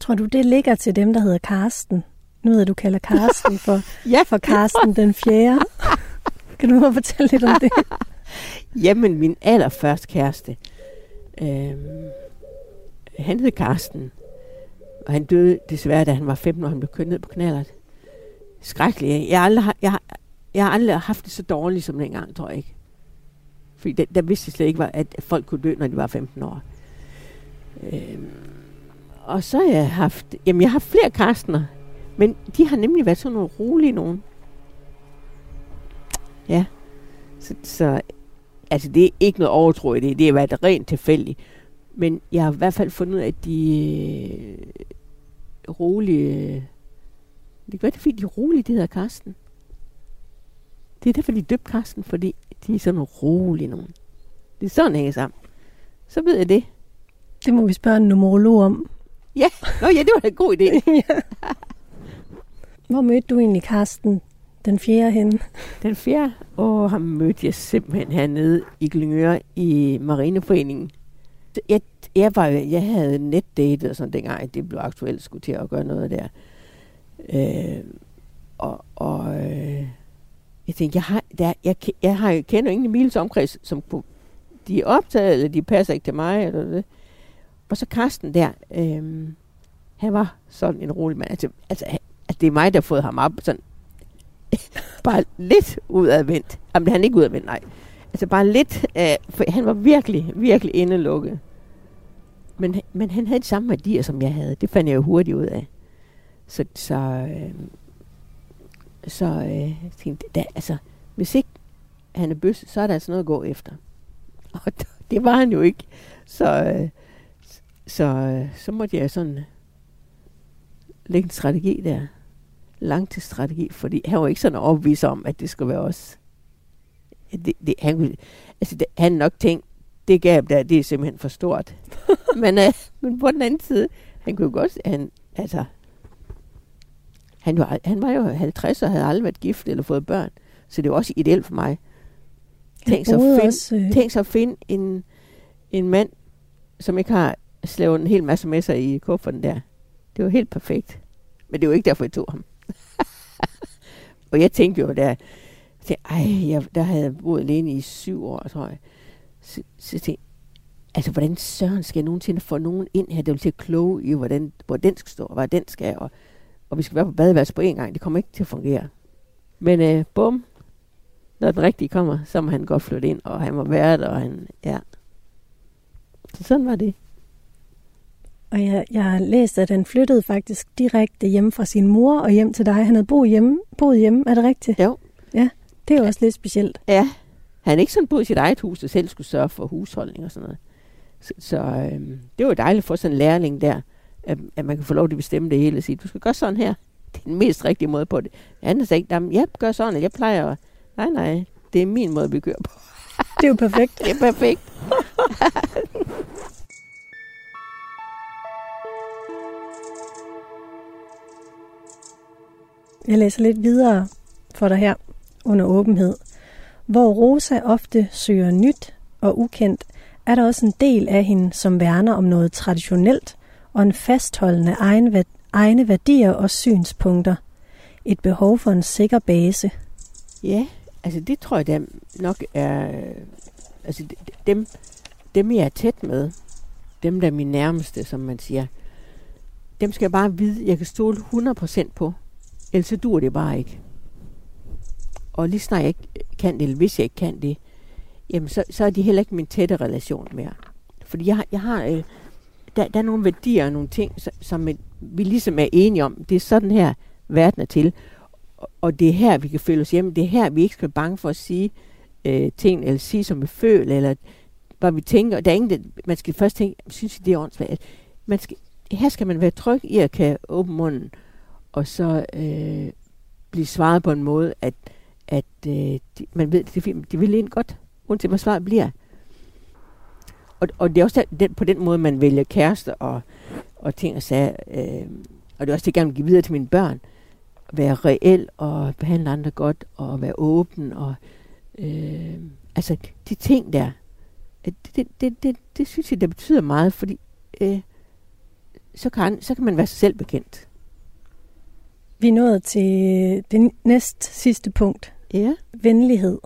Tror du, det ligger til dem, der hedder Karsten? Nu ved du kalder Karsten for, ja, for Karsten den fjerde. Kan du fortælle lidt om det? Jamen, min allerførste kæreste, øh, han hed Karsten, og han døde desværre, da han var 15 år, han blev kørt ned på knallert. Skrækkeligt. Jeg har aldrig, jeg, har- jeg har aldrig haft det så dårligt som dengang, tror jeg ikke. Fordi der, der vidste jeg slet ikke, var, at folk kunne dø, når de var 15 år. Øh, og så har jeg haft, jamen jeg har haft flere Karstener, men de har nemlig været sådan nogle rolige nogen. Ja. Så, så altså det er ikke noget overtro i det, det har været rent tilfældigt. Men jeg har i hvert fald fundet ud af, at de øh, rolige... Det kan være, det er fordi, de er rolige, det hedder Karsten. Det er derfor, de er døbt Karsten, fordi de er sådan rolige nogen. Det er sådan, hænger sammen. Så ved jeg det. Det må vi spørge en numerolog om. Ja, Nå, ja det var da en god idé. ja. Hvor mødte du egentlig Karsten den fjerde henne? Den fjerde Og ham mødte jeg simpelthen hernede i Glyngøre i Marineforeningen. Jeg, jeg, var, jeg havde netdate og sådan dengang, at det blev aktuelt skulle til at gøre noget der. Øh, og og øh, jeg tænkte, jeg har, der, jeg, jeg har, jeg kender ingen i Miles omkreds, som kunne, de er optaget, eller de passer ikke til mig, eller det. Og så Karsten der, øh, han var sådan en rolig mand. Altså, altså, altså, det er mig, der har fået ham op sådan bare lidt udadvendt. Jamen, han er ikke udadvendt, nej. Altså bare lidt, øh, for han var virkelig, virkelig indelukket. Men, men han havde de samme værdier, som jeg havde. Det fandt jeg jo hurtigt ud af. Så, så, øh, så øh, jeg tænkte da, altså, hvis ikke han er bøs, så er der altså noget at gå efter. Og det var han jo ikke. Så, øh, så, øh, så måtte jeg sådan lægge en strategi der langtidsstrategi, fordi han var ikke sådan overbevist om, at det skulle være os. Det, det, han, ville- altså det, han nok tænkte, det gab der, det er simpelthen for stort. men, øh, men på den anden side, han kunne godt, han, altså, han, var, han var jo 50 og havde aldrig været gift eller fået børn, så det var også ideelt for mig. Tænk så, at finde, også, øh, tænk så at finde en, en mand, som ikke har slævet en hel masse med sig i kufferten der. Det var helt perfekt. Men det var ikke derfor, jeg tog ham. og jeg tænkte jo, der, tænkte, ej, jeg, der havde jeg boet alene i syv år, tror jeg. Så, så tænkte jeg, altså, hvordan søren skal jeg nogensinde få nogen ind her, der vil til at kloge i, hvordan, hvor den skal stå, og hvad den skal, og, og vi skal være på badeværelse på en gang. Det kommer ikke til at fungere. Men øh, bum, når den rigtige kommer, så må han godt flytte ind, og han må være der, og han, ja. Så sådan var det. Og jeg, jeg har læst, at han flyttede faktisk direkte hjem fra sin mor og hjem til dig. Han havde boet hjemme. Boet hjemme, er det rigtigt? Jo. Ja, det er jo også lidt specielt. Ja, han ikke sådan boet i sit eget hus, og selv skulle sørge for husholdning og sådan noget. Så, så øhm, det var dejligt at få sådan en lærling der, at, at man kan få lov til at bestemme det hele og sige, du skal gøre sådan her. Det er den mest rigtige måde på det. Han har sagt, jeg gør sådan, eller jeg plejer at... Nej, nej, det er min måde, vi kører på. Det er jo perfekt. det er perfekt. Jeg læser lidt videre for dig her under åbenhed. Hvor Rosa ofte søger nyt og ukendt, er der også en del af hende, som værner om noget traditionelt og en fastholdende egen, egne værdier og synspunkter. Et behov for en sikker base. Ja, altså det tror jeg der nok er... Altså dem, dem jeg er tæt med, dem der er mine nærmeste, som man siger, dem skal jeg bare vide, jeg kan stole 100% på. Ellers så dur det bare ikke. Og lige snart jeg ikke kan det, eller hvis jeg ikke kan det, jamen så, så er de heller ikke min tætte relation mere. Fordi jeg, jeg har, øh, der, der er nogle værdier og nogle ting, som vi ligesom er enige om. Det er sådan her, verden er til. Og det er her, vi kan føle os hjemme. Det er her, vi ikke skal være bange for at sige øh, ting, eller sige, som vi føler, eller hvad vi tænker. Der er ingen, der, man skal først tænke, synes I, det er åndssvagt? Altså, man skal, her skal man være tryg i at kan åbne munden, og så øh, blive svaret på en måde, at, at øh, de, man ved, det, de vil en godt, uanset hvad svaret bliver. Og, og det er også den, på den måde, man vælger kærester og, og ting og sager. Øh, og det er også det, jeg gerne vil give videre til mine børn. At være reel og behandle andre godt og være åben. Og, øh, altså de ting der, det, det, det, det, det synes jeg, det betyder meget, fordi øh, så, kan, så kan man være sig selv bekendt. Vi er nået til det næst sidste punkt. Ja. Venlighed.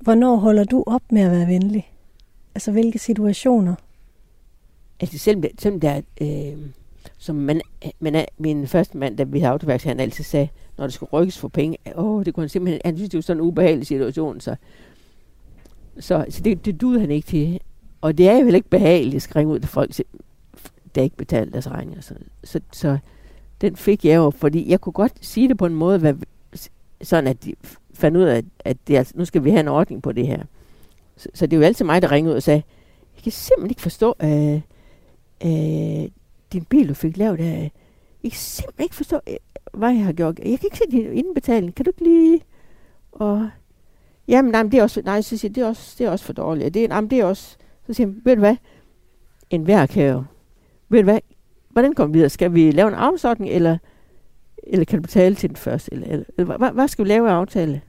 Hvornår holder du op med at være venlig? Altså, hvilke situationer? Altså, selvom, det, selvom der øh, som man, man min første mand, da vi havde autoværks, han altid sagde, når det skulle rykkes for penge, åh, det kunne han simpelthen, han synes, det var sådan en ubehagelig situation, så, så, så det, det duede han ikke til. Og det er jo heller ikke behageligt at skrive ud til folk, der ikke betaler deres regninger. Så, så, så den fik jeg jo, fordi jeg kunne godt sige det på en måde, hvad, sådan at de fandt ud af, at det, altså, nu skal vi have en ordning på det her. Så, så det er jo altid mig, der ringede ud og sagde, jeg kan simpelthen ikke forstå, øh, øh, din bil, du fik lavet, af, jeg kan simpelthen ikke forstå, øh, hvad jeg har gjort. Jeg kan ikke se din indbetaling. Kan du ikke lige... Og, jamen, nej, det er også, nej, så siger det er også, det er også for dårligt. Det, nej, det er også... Så siger jeg, ved du hvad? En hver kan jo... Ved du hvad? Hvordan kommer vi videre? Skal vi lave en afsortning, eller, eller kan du betale til den først? Eller, eller, eller hvad, hvad skal vi lave af aftale?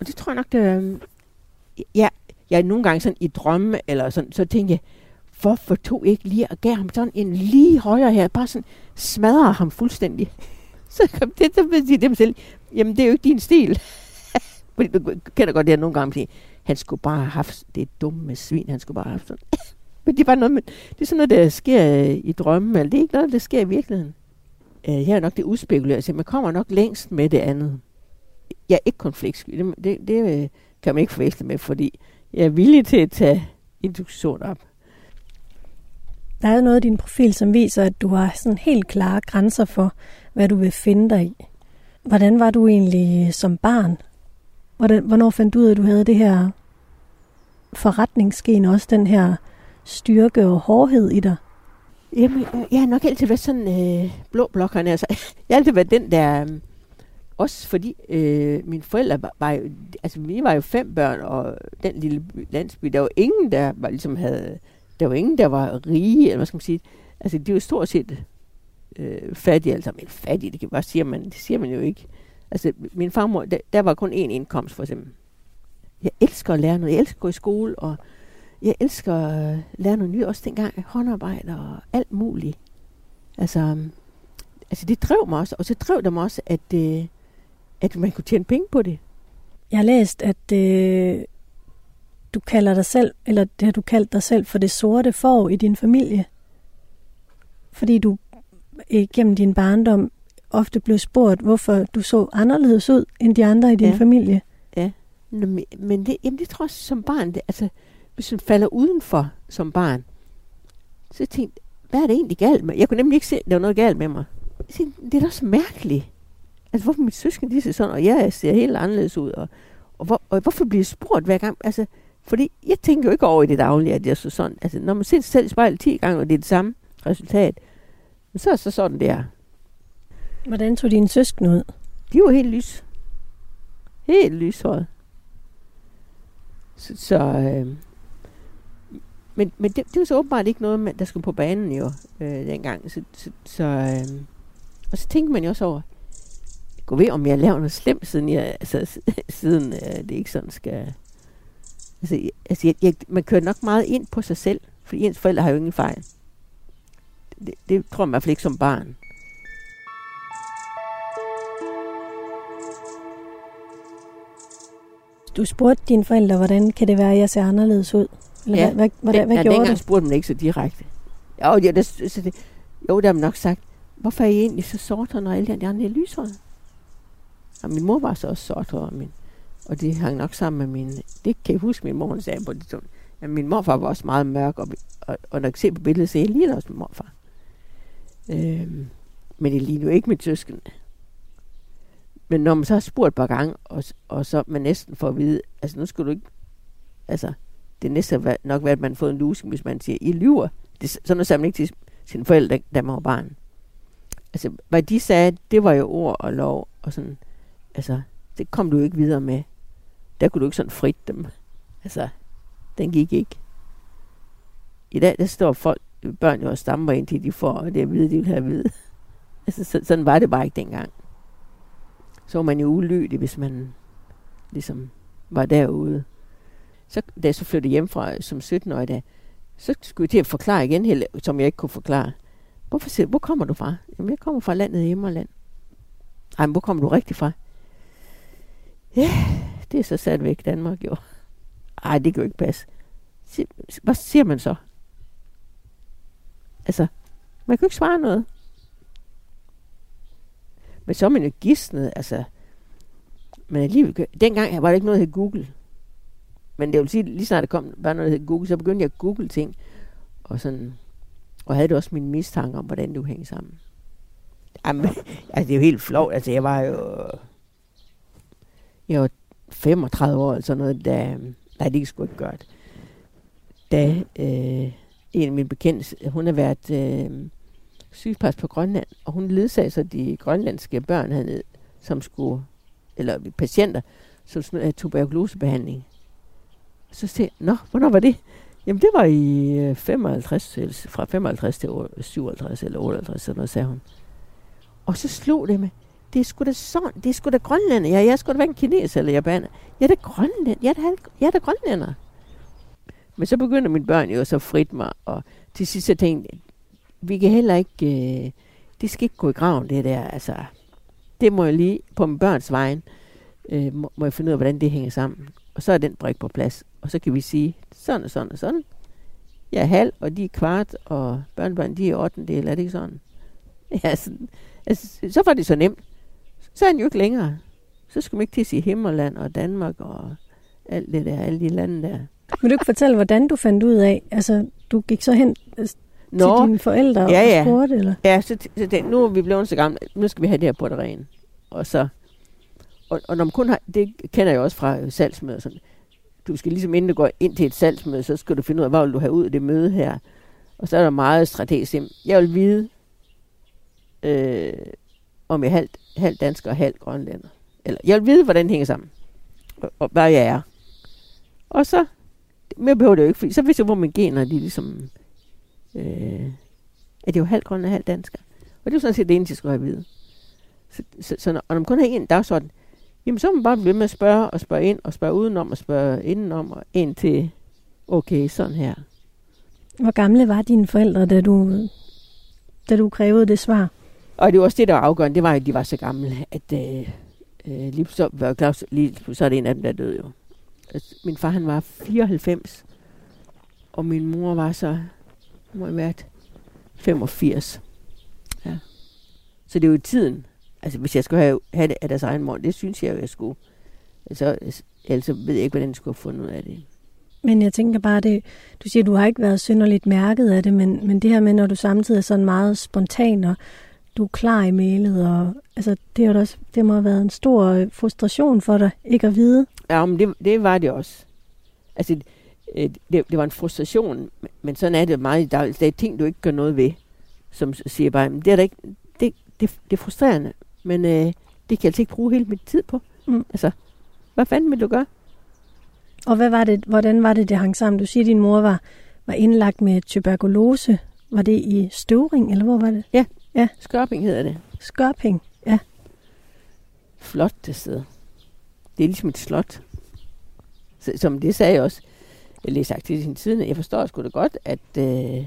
Og det tror jeg nok, det er... Ja, jeg er nogle gange sådan i drømme, eller sådan, så tænker jeg, hvorfor tog ikke lige og gav ham sådan en lige højere her, bare sådan smadrer ham fuldstændig. Så kom det, så vil sige dem selv, jamen det er jo ikke din stil. Fordi du kender godt det her nogle gange, sige, han skulle bare have haft det dumme svin, han skulle bare have haft sådan. Men det er bare noget, med, det er sådan noget, der sker øh, i drømmen, eller det er ikke noget, der sker i virkeligheden. Uh, her er nok det uspekulerede, så man kommer nok længst med det andet. Jeg er ikke konfliktsky, det, det, det øh, kan man ikke forveksle med, fordi jeg er villig til at tage induktion op. Der er noget i din profil, som viser, at du har sådan helt klare grænser for, hvad du vil finde dig i. Hvordan var du egentlig som barn? Hvordan, hvornår fandt du ud af, at du havde det her forretningsgen, også den her styrke og hårdhed i dig? Jamen, øh, jeg har nok altid været sådan øh, blå blokkerne. Altså, jeg har altid været den, der... Øh, også fordi øh, mine forældre var, var jo, altså vi var jo fem børn, og den lille landsby, der var ingen, der var, ligesom havde, der var ingen, der var rige, eller hvad skal man sige. Altså det var stort set øh, fattige, altså men fattige, det kan bare sige man, det siger man jo ikke. Altså min farmor, der, der var kun én indkomst for eksempel. Jeg elsker at lære noget, jeg elsker at gå i skole, og jeg elsker at lære noget nyt, også dengang håndarbejde og alt muligt. Altså, øhm, altså det drev mig også, og så drev det mig også, at, øh, at man kunne tjene penge på det. Jeg har læst, at øh, du kalder dig selv, eller det har du kaldt dig selv for det sorte får i din familie. Fordi du gennem din barndom ofte blev spurgt, hvorfor du så anderledes ud end de andre i din Ja. familie. Ja. Men- Men det, jamen det tror jeg som barn, det, altså, hvis man falder udenfor som barn, så tænkte jeg, hvad er det egentlig galt med? Jeg kunne nemlig ikke se, at der var noget galt med mig. Jeg tænkte, det er da også mærkeligt. Altså, hvorfor mit søsken, de ser sådan, og jeg ser helt anderledes ud, og, og, hvor, og hvorfor bliver jeg spurgt hver gang? Altså, fordi jeg tænker jo ikke over i det daglige, at jeg så sådan. Altså, når man ser sig selv i spejlet 10 gange, og det er det samme resultat, så er det så sådan, det er. Hvordan tog dine søskende ud? De var helt lys. Helt lyshåret. Så, så øh, men, men det, det var så åbenbart ikke noget, man, der skulle på banen jo, øh, dengang. Så, så, så, øh, og så tænkte man jo også over, gå ved, om jeg laver noget slemt, siden, jeg, altså, siden øh, det ikke sådan skal... Altså, jeg- altså jeg, jeg, man kører nok meget ind på sig selv, fordi ens forældre har jo ingen fejl. Det, det tror man i hvert fald ikke som barn. Du spurgte dine forældre, hvordan kan det være, at jeg ser anderledes ud? Eller Ja. hvad, hvad, hvad, hvad, ja, gjorde dengang du? spurgte man ikke så direkte. Jo, ja, der, så det, jo, der har man nok sagt, hvorfor er I egentlig så sorte, når alle de andre er lyshårede? Og min mor var så også sorthåret, min, og det hang nok sammen med min... Det kan jeg huske, min mor hun sagde på det tidspunkt. Ja, min morfar var også meget mørk, og, og, og når jeg ser på billedet, så jeg ligner også min morfar. Øhm, men det ligner jo ikke mit søsken. Men når man så har spurgt et par gange, og, og så man næsten får at vide, altså nu skal du ikke, altså det er har nok været, at man har fået en lusing, hvis man siger, I lyver. Det, sådan noget sagde man ikke til sine forældre, da man var barn. Altså, hvad de sagde, det var jo ord og lov, og sådan, altså, det kom du jo ikke videre med. Der kunne du ikke sådan frit dem. Altså, den gik ikke. I dag, der står folk, børn jo og stammer ind til de får, det at vide, de vil have at vide. Altså, så, sådan var det bare ikke dengang. Så var man jo ulydig, hvis man ligesom var derude. Så, da jeg så flyttede hjem fra som 17-årig, da, så skulle jeg til at forklare igen, hele, som jeg ikke kunne forklare. Hvorfor siger, hvor kommer du fra? Jamen, jeg kommer fra landet Himmerland. Ej, men hvor kommer du rigtig fra? Ja, det er så sat væk Danmark, jo. Ej, det kan jo ikke passe. Hvad siger man så? Altså, man kan jo ikke svare noget. Men så er man jo gidsnet, altså. Men alligevel, dengang var der ikke noget, der Google. Men det vil sige, lige snart der kom bare noget, der hed Google, så begyndte jeg at google ting. Og sådan, og havde det også min mistanke om, hvordan det hænger sammen. Jamen, altså, det er jo helt flot. Altså, jeg var jo... Jeg var 35 år eller sådan noget, da... Nej, det skulle ikke gøre det. Da øh, en af mine bekendte, hun har været øh, sygeplejerske på Grønland, og hun ledsagede så de grønlandske børn hernede, som skulle, eller patienter, som skulle have tuberkulosebehandling. Så siger jeg, nå, hvornår var det? Jamen, det var i øh, 55, eller fra 55 til 57 eller 58, sådan noget, sagde hun. Og så slog det med, det er sgu da sådan, det er sgu da grønlænder. Ja, jeg skulle da da en kineser eller japaner. Jeg er da grønlænder. Jeg er da, jeg er da grønlænder. Men så begynder mine børn jo så frit mig, og til sidst så tænkte jeg, vi kan heller ikke, øh, det skal ikke gå i graven, det der. Altså, det må jeg lige, på min børns vejen, øh, må, må jeg finde ud af, hvordan det hænger sammen. Og så er den brik på plads. Og så kan vi sige, sådan og sådan og sådan. Jeg er halv, og de er kvart, og børnebørn, de er 8. del, er det ikke sådan? Ja, sådan, altså, så var det så nemt. Så er han jo ikke længere. Så skulle man ikke til at sige Himmerland og Danmark og alt det der, alle de lande der. Vil du ikke fortælle, hvordan du fandt ud af, altså du gik så hen altså, Nå, til dine forældre Ja, og ja. spurgte, eller? Ja, så, så det, nu er vi blevet så gamle. Nu skal vi have det her på det rene. Og så... Og, og når man kun har... Det kender jeg også fra øh, salgsmøder. Sådan, du skal ligesom inden du går ind til et salgsmøde, så skal du finde ud af, hvad vil du have ud af det møde her. Og så er der meget strategisk. Jeg vil vide, øh, om jeg er halvt, halvt dansker og halvt grønlænder. Eller jeg vil vide, hvordan det hænger sammen. Og, og hvad jeg er. Og så... Mere behøver det jo ikke, fordi så vidste jeg, hvor mine gener, de ligesom... Øh, at jeg er halvt grønland og halvt dansker. Og det var sådan set det eneste, jeg skulle have at vide. Så, så, så når, og når man kun har en dagsorden, jamen så er man bare blive med at spørge og spørge ind og spørge udenom og spørge indenom og ind til, okay, sådan her. Hvor gamle var dine forældre, da du da du krævede det svar? Og det var også det, der var afgørende. Det var, at de var så gamle, at øh, øh, lige så, var Claus, lige, så er det en af dem, der døde jo. Altså, min far, han var 94, og min mor var så, må have været 85. Ja. Så det er jo tiden. Altså, hvis jeg skulle have, have det af deres egen mor, det synes jeg jo, jeg skulle. Altså, ellers ved jeg ikke, hvordan jeg skulle have fundet ud af det. Men jeg tænker bare, det, du siger, du har ikke været synderligt mærket af det, men, men det her med, når du samtidig er sådan meget spontan, og du er klar i mailet, og altså, det, har også, det må have været en stor øh, frustration for dig, ikke at vide. Ja, men det, det var det også. Altså, øh, det, det var en frustration, men sådan er det meget. Der er ting, du ikke gør noget ved, som siger bare, det er der ikke, det, det, det er frustrerende, men øh, det kan jeg altså ikke bruge hele mit tid på. Mm. Altså, hvad fanden vil du gøre? Og hvad var det, hvordan var det, det hang sammen? Du siger, at din mor var, var indlagt med tuberkulose. Var det i Støvring, eller hvor var det? Ja, ja. Skørping hedder det. Skørping, ja. Flot det sted. Det er ligesom et slot. Som det sagde jeg også. Jeg læste sagt til sin tid, jeg forstår sgu da godt, at... Øh,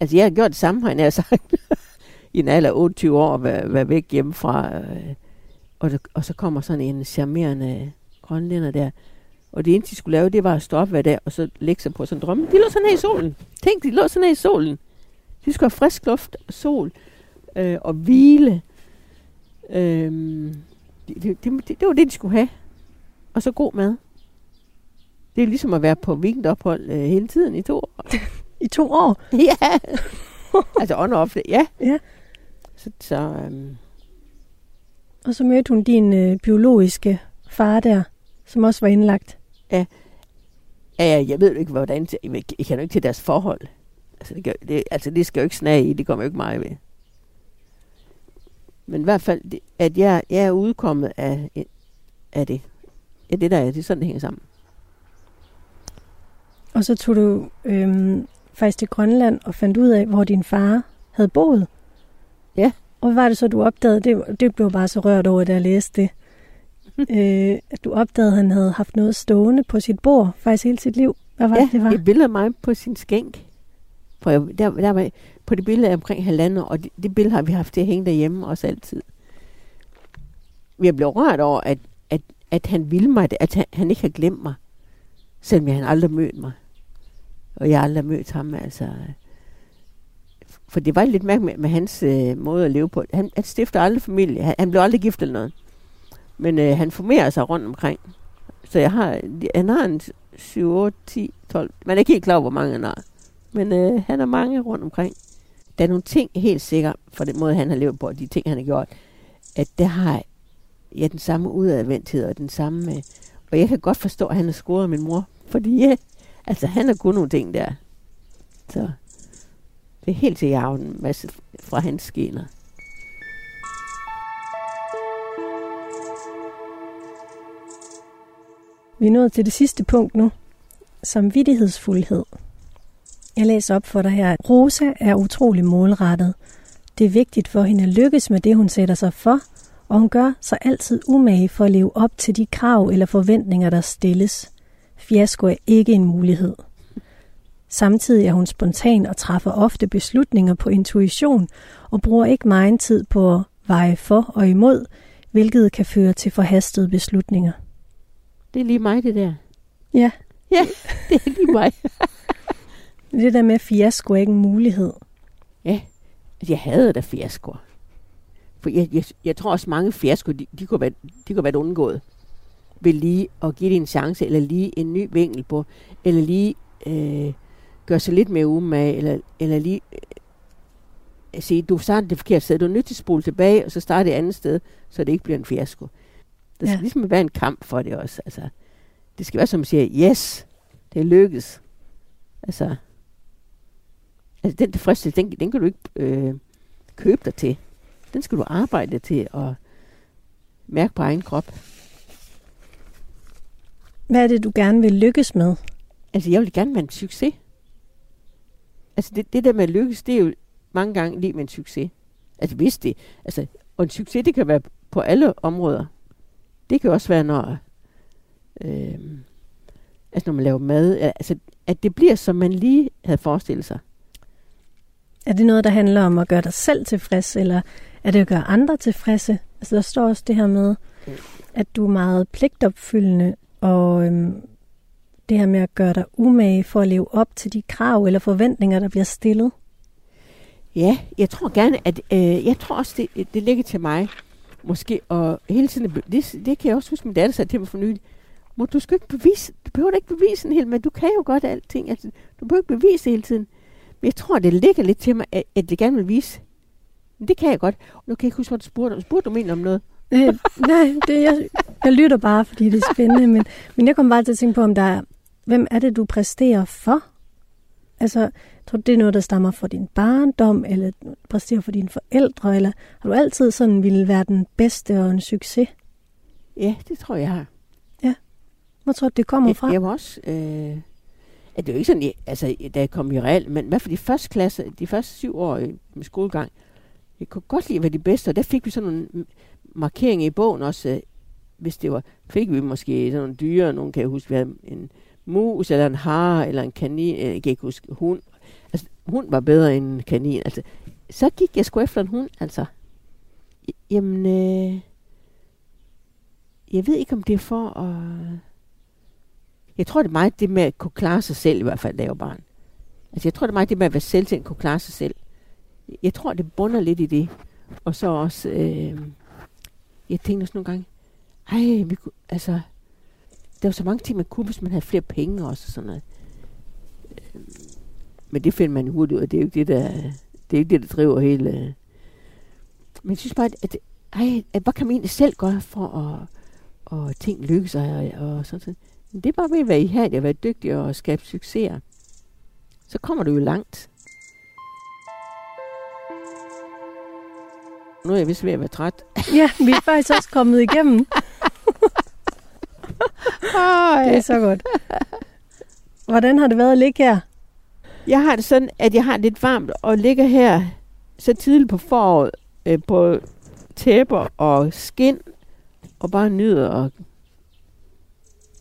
altså, jeg har gjort det samme, har jeg sagt. I en alder af 28 år, være, være væk hjemmefra. Øh, og, og så kommer sådan en charmerende grønlænder der, og det eneste, de skulle lave, det var at stå op hver dag, og så lægge sig på sådan en drømme. De lå sådan her i solen. Tænk, de lå sådan her i solen. De skulle have frisk luft og sol øh, og hvile. Øh, det, det, det, det, var det, de skulle have. Og så god mad. Det er ligesom at være på weekendophold øh, hele tiden i to år. I to år? ja. altså on off, ja. ja. Så, så øhm. Og så mødte hun din øh, biologiske far der, som også var indlagt. Ja. Ja, jeg ved jo ikke, hvordan... Jeg kender ikke til deres forhold. Altså det, gør, det, altså, det skal jo ikke snage i. Det kommer jo ikke mig ved. Men i hvert fald, at jeg, jeg er udkommet af, af det. Ja, det der er, det er sådan, det hænger sammen. Og så tog du øhm, faktisk til Grønland og fandt ud af, hvor din far havde boet. Ja. Og hvad var det så, du opdagede? Det, det blev bare så rørt over, da jeg læste det. øh, at du opdagede, at han havde haft noget stående på sit bord faktisk hele sit liv. Hvad var ja, det, det var? et billede af mig på sin skænk. For jeg, der, der var, på det billede omkring halvandet, og det, det billede har vi haft til at hænge derhjemme også altid. Jeg blev rørt over, at, at, at han ville mig, at han, han ikke har glemt mig, selvom han aldrig mødt mig. Og jeg aldrig mødt ham, altså. For det var lidt mærkeligt med, med hans øh, måde at leve på. Han, han stifter aldrig familie. Han, han blev aldrig gift eller noget. Men øh, han formerer sig rundt omkring. Så jeg har, han har en 7, 8, 10, 12. Man er ikke helt klar over, hvor mange han har. Men øh, han har mange rundt omkring. Der er nogle ting helt sikkert, for den måde, han har levet på, og de ting, han har gjort, at det har ja, den samme udadvendthed og den samme... Øh, og jeg kan godt forstå, at han har scoret min mor. Fordi ja, altså, han har kun nogle ting der. Så det er helt til, at en masse fra hans skener. Vi er nået til det sidste punkt nu. Samvittighedsfuldhed. Jeg læser op for dig her. Rosa er utrolig målrettet. Det er vigtigt for hende at lykkes med det, hun sætter sig for, og hun gør sig altid umage for at leve op til de krav eller forventninger, der stilles. Fiasko er ikke en mulighed. Samtidig er hun spontan og træffer ofte beslutninger på intuition og bruger ikke meget tid på at veje for og imod, hvilket kan føre til forhastede beslutninger. Det er lige mig, det der. Ja. Ja, det er lige mig. det der med fiasko er ikke en mulighed. Ja, jeg havde da fiasko. For jeg, jeg, jeg tror også mange fiasko, de, de, kunne være, de kunne være undgået ved lige at give det en chance, eller lige en ny vinkel på, eller lige øh, gøre sig lidt mere umage, eller, eller lige øh, sige, du starter det forkert sted, du er nødt til at spole tilbage, og så starte et andet sted, så det ikke bliver en fiasko. Der skal ja. ligesom være en kamp for det også. Altså, det skal være som at sige, yes, det er lykkes. Altså, altså den tilfredsstillelse, den, den kan du ikke øh, købe dig til. Den skal du arbejde til at mærke på egen krop. Hvad er det, du gerne vil lykkes med? Altså, jeg vil gerne være en succes. Altså, det, det der med at lykkes, det er jo mange gange lige med en succes. Altså, hvis det. Altså, og en succes, det kan være på alle områder. Det kan også være, når, øh, altså når man laver mad, altså, at det bliver, som man lige havde forestillet sig. Er det noget, der handler om at gøre dig selv tilfreds, eller er det at gøre andre tilfredse? Altså, der står også det her med, at du er meget pligtopfyldende, og øhm, det her med at gøre dig umage for at leve op til de krav eller forventninger, der bliver stillet. Ja, jeg tror gerne, at øh, jeg tror også, det, det ligger til mig. Måske, og hele tiden, det, det kan jeg også huske, min datter sagde til mig for nylig. Må du skal ikke bevise, du behøver ikke bevise en hel, men du kan jo godt alting. Altså, du behøver ikke bevise det hele tiden. Men jeg tror, det ligger lidt til mig, at, at jeg gerne vil vise. Men det kan jeg godt. Nu kan jeg ikke huske, hvad du spurgte om. Spurgte du mig om noget? Øh, nej, det, jeg, jeg lytter bare, fordi det er spændende. Men, men jeg kommer bare til at tænke på, om der er, hvem er det, du præsterer for? Altså, tror du, det er noget, der stammer fra din barndom, eller præsterer for dine forældre, eller har du altid sådan ville være den bedste og en succes? Ja, det tror jeg, har. Ja. Hvor tror du, det kommer fra? Jeg, jeg var også... Øh, at det er jo ikke sådan, jeg, altså, da jeg kom i real, men hvad for de første klasse, de første syv år med skolegang, jeg kunne godt lide at være de bedste, og der fik vi sådan nogle markering i bogen også, øh, hvis det var, fik vi måske sådan nogle dyre, nogen kan jeg huske, vi havde en mus, eller en hare, eller en kanin, øh, jeg kan ikke huske, hund. Altså, hund var bedre end en kanin. Altså, så gik jeg sgu efter en hund, altså. Jamen, øh, jeg ved ikke, om det er for at... Jeg tror, det er meget det med at kunne klare sig selv, i hvert fald, da jeg var barn. Altså, jeg tror, det er meget det med at være selvtænkt, kunne klare sig selv. Jeg tror, det bunder lidt i det. Og så også, øh, jeg tænkte også nogle gange, ej, vi kunne, altså, der var så mange ting, man kunne, hvis man havde flere penge også og sådan noget. Øhm, men det finder man hurtigt ud af. Det er jo ikke det, der, det er ikke det, der driver hele... Øh. Men jeg synes bare, at, at, ej, at hvad kan man egentlig selv gøre for at, at ting lykkes og, og sådan noget. Det er bare ved at være ihærdig og være dygtig og skabe succeser. Så kommer du jo langt. Nu er jeg vist ved at være træt. Ja, vi er faktisk også kommet igennem. det er så godt. Hvordan har det været at ligge her? Jeg har det sådan, at jeg har lidt varmt og ligger her så tidligt på foråret øh, på tæpper og skin og bare nyder og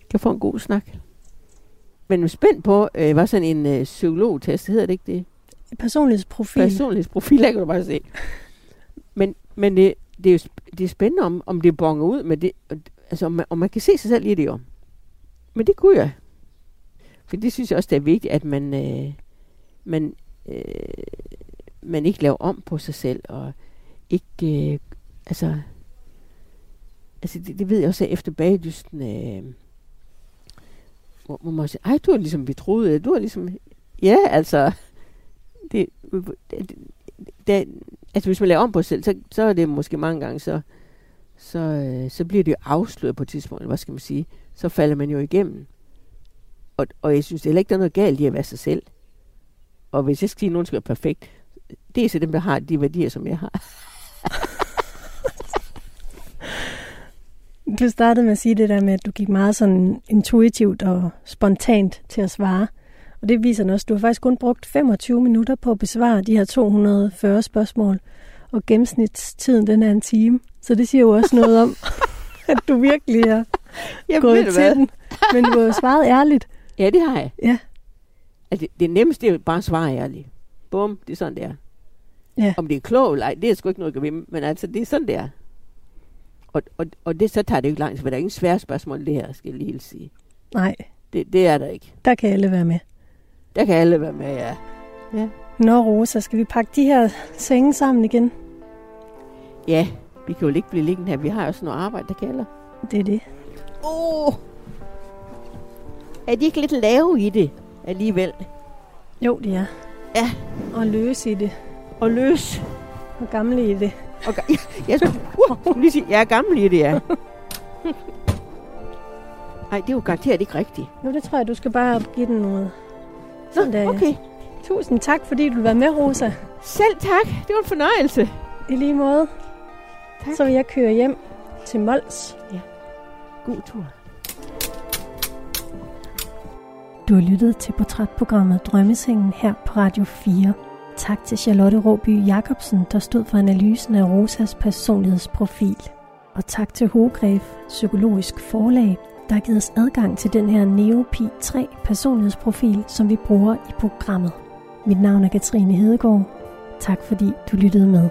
kan få en god snak. Men jeg er spændt på, øh, hvad sådan en øh, psykologtest, hedder det ikke det? Personlighedsprofil. Personlighedsprofil, der kan du bare se. Men, det, det, er jo det er spændende, om, om det bonger ud, men det, altså, om, man, om man kan se sig selv i det jo. Men det kunne jeg. For det synes jeg også, det er vigtigt, at man, øh, man, øh, man ikke laver om på sig selv, og ikke, øh, altså, altså det, det ved jeg også efter bagdysten, øh, hvor, hvor man siger, ej, du er ligesom betroet, du er ligesom, ja, altså, det, det, det, altså hvis man laver om på sig selv, så, så er det måske mange gange, så, så, øh, så bliver det jo afsløret på et tidspunkt, hvad skal man sige, så falder man jo igennem. Og, og jeg synes heller ikke, der er noget galt i at være sig selv. Og hvis jeg skal sige, at nogen skal være perfekt, det er så dem, der har de værdier, som jeg har. Du startede med at sige det der med, at du gik meget sådan intuitivt og spontant til at svare. Og det viser også, at du har faktisk kun brugt 25 minutter på at besvare de her 240 spørgsmål. Og gennemsnitstiden, den er en time. Så det siger jo også noget om, at du virkelig har Jamen, gået til hvad? den. Men du har svaret ærligt. Ja, det har jeg. Ja. Altså, det, det nemmeste er jo bare at svare ærligt. Bum, det er sådan, det er. Ja. Om det er klogt eller ej, det er sgu ikke noget at ved, men altså, det er sådan, det er. Og, og, og det, så tager det jo ikke langt, for der er ingen svære spørgsmål, det her, skal jeg lige sige. Nej. Det, det er der ikke. Der kan alle være med. Der kan alle være med, ja. ja. Nå, Rosa, skal vi pakke de her senge sammen igen? Ja, vi kan jo ikke blive liggende her. Vi har også noget arbejde, der kalder. Det er det. Åh! Oh. Er de ikke lidt lave i det alligevel? Jo, det er. Ja. Og løs i det. Og løs. Og gamle i det. Og ga- jeg, jeg, skal, uh, lige sige, jeg er gammel i det, ja. Nej, det er jo garanteret ikke rigtigt. Jo, det tror jeg, du skal bare give den noget. Sådan Nå, ja. okay. Tusind tak, fordi du var med, Rosa. Selv tak. Det var en fornøjelse. I lige måde. Tak. Så vil jeg køre hjem til Mols. God tur. Du har lyttet til portrætprogrammet Drømmesengen her på Radio 4. Tak til Charlotte Råby Jacobsen, der stod for analysen af Rosas personlighedsprofil. Og tak til Hogref Psykologisk Forlag, der har givet os adgang til den her Neopi 3 personlighedsprofil, som vi bruger i programmet. Mit navn er Katrine Hedegaard. tak fordi du lyttede med.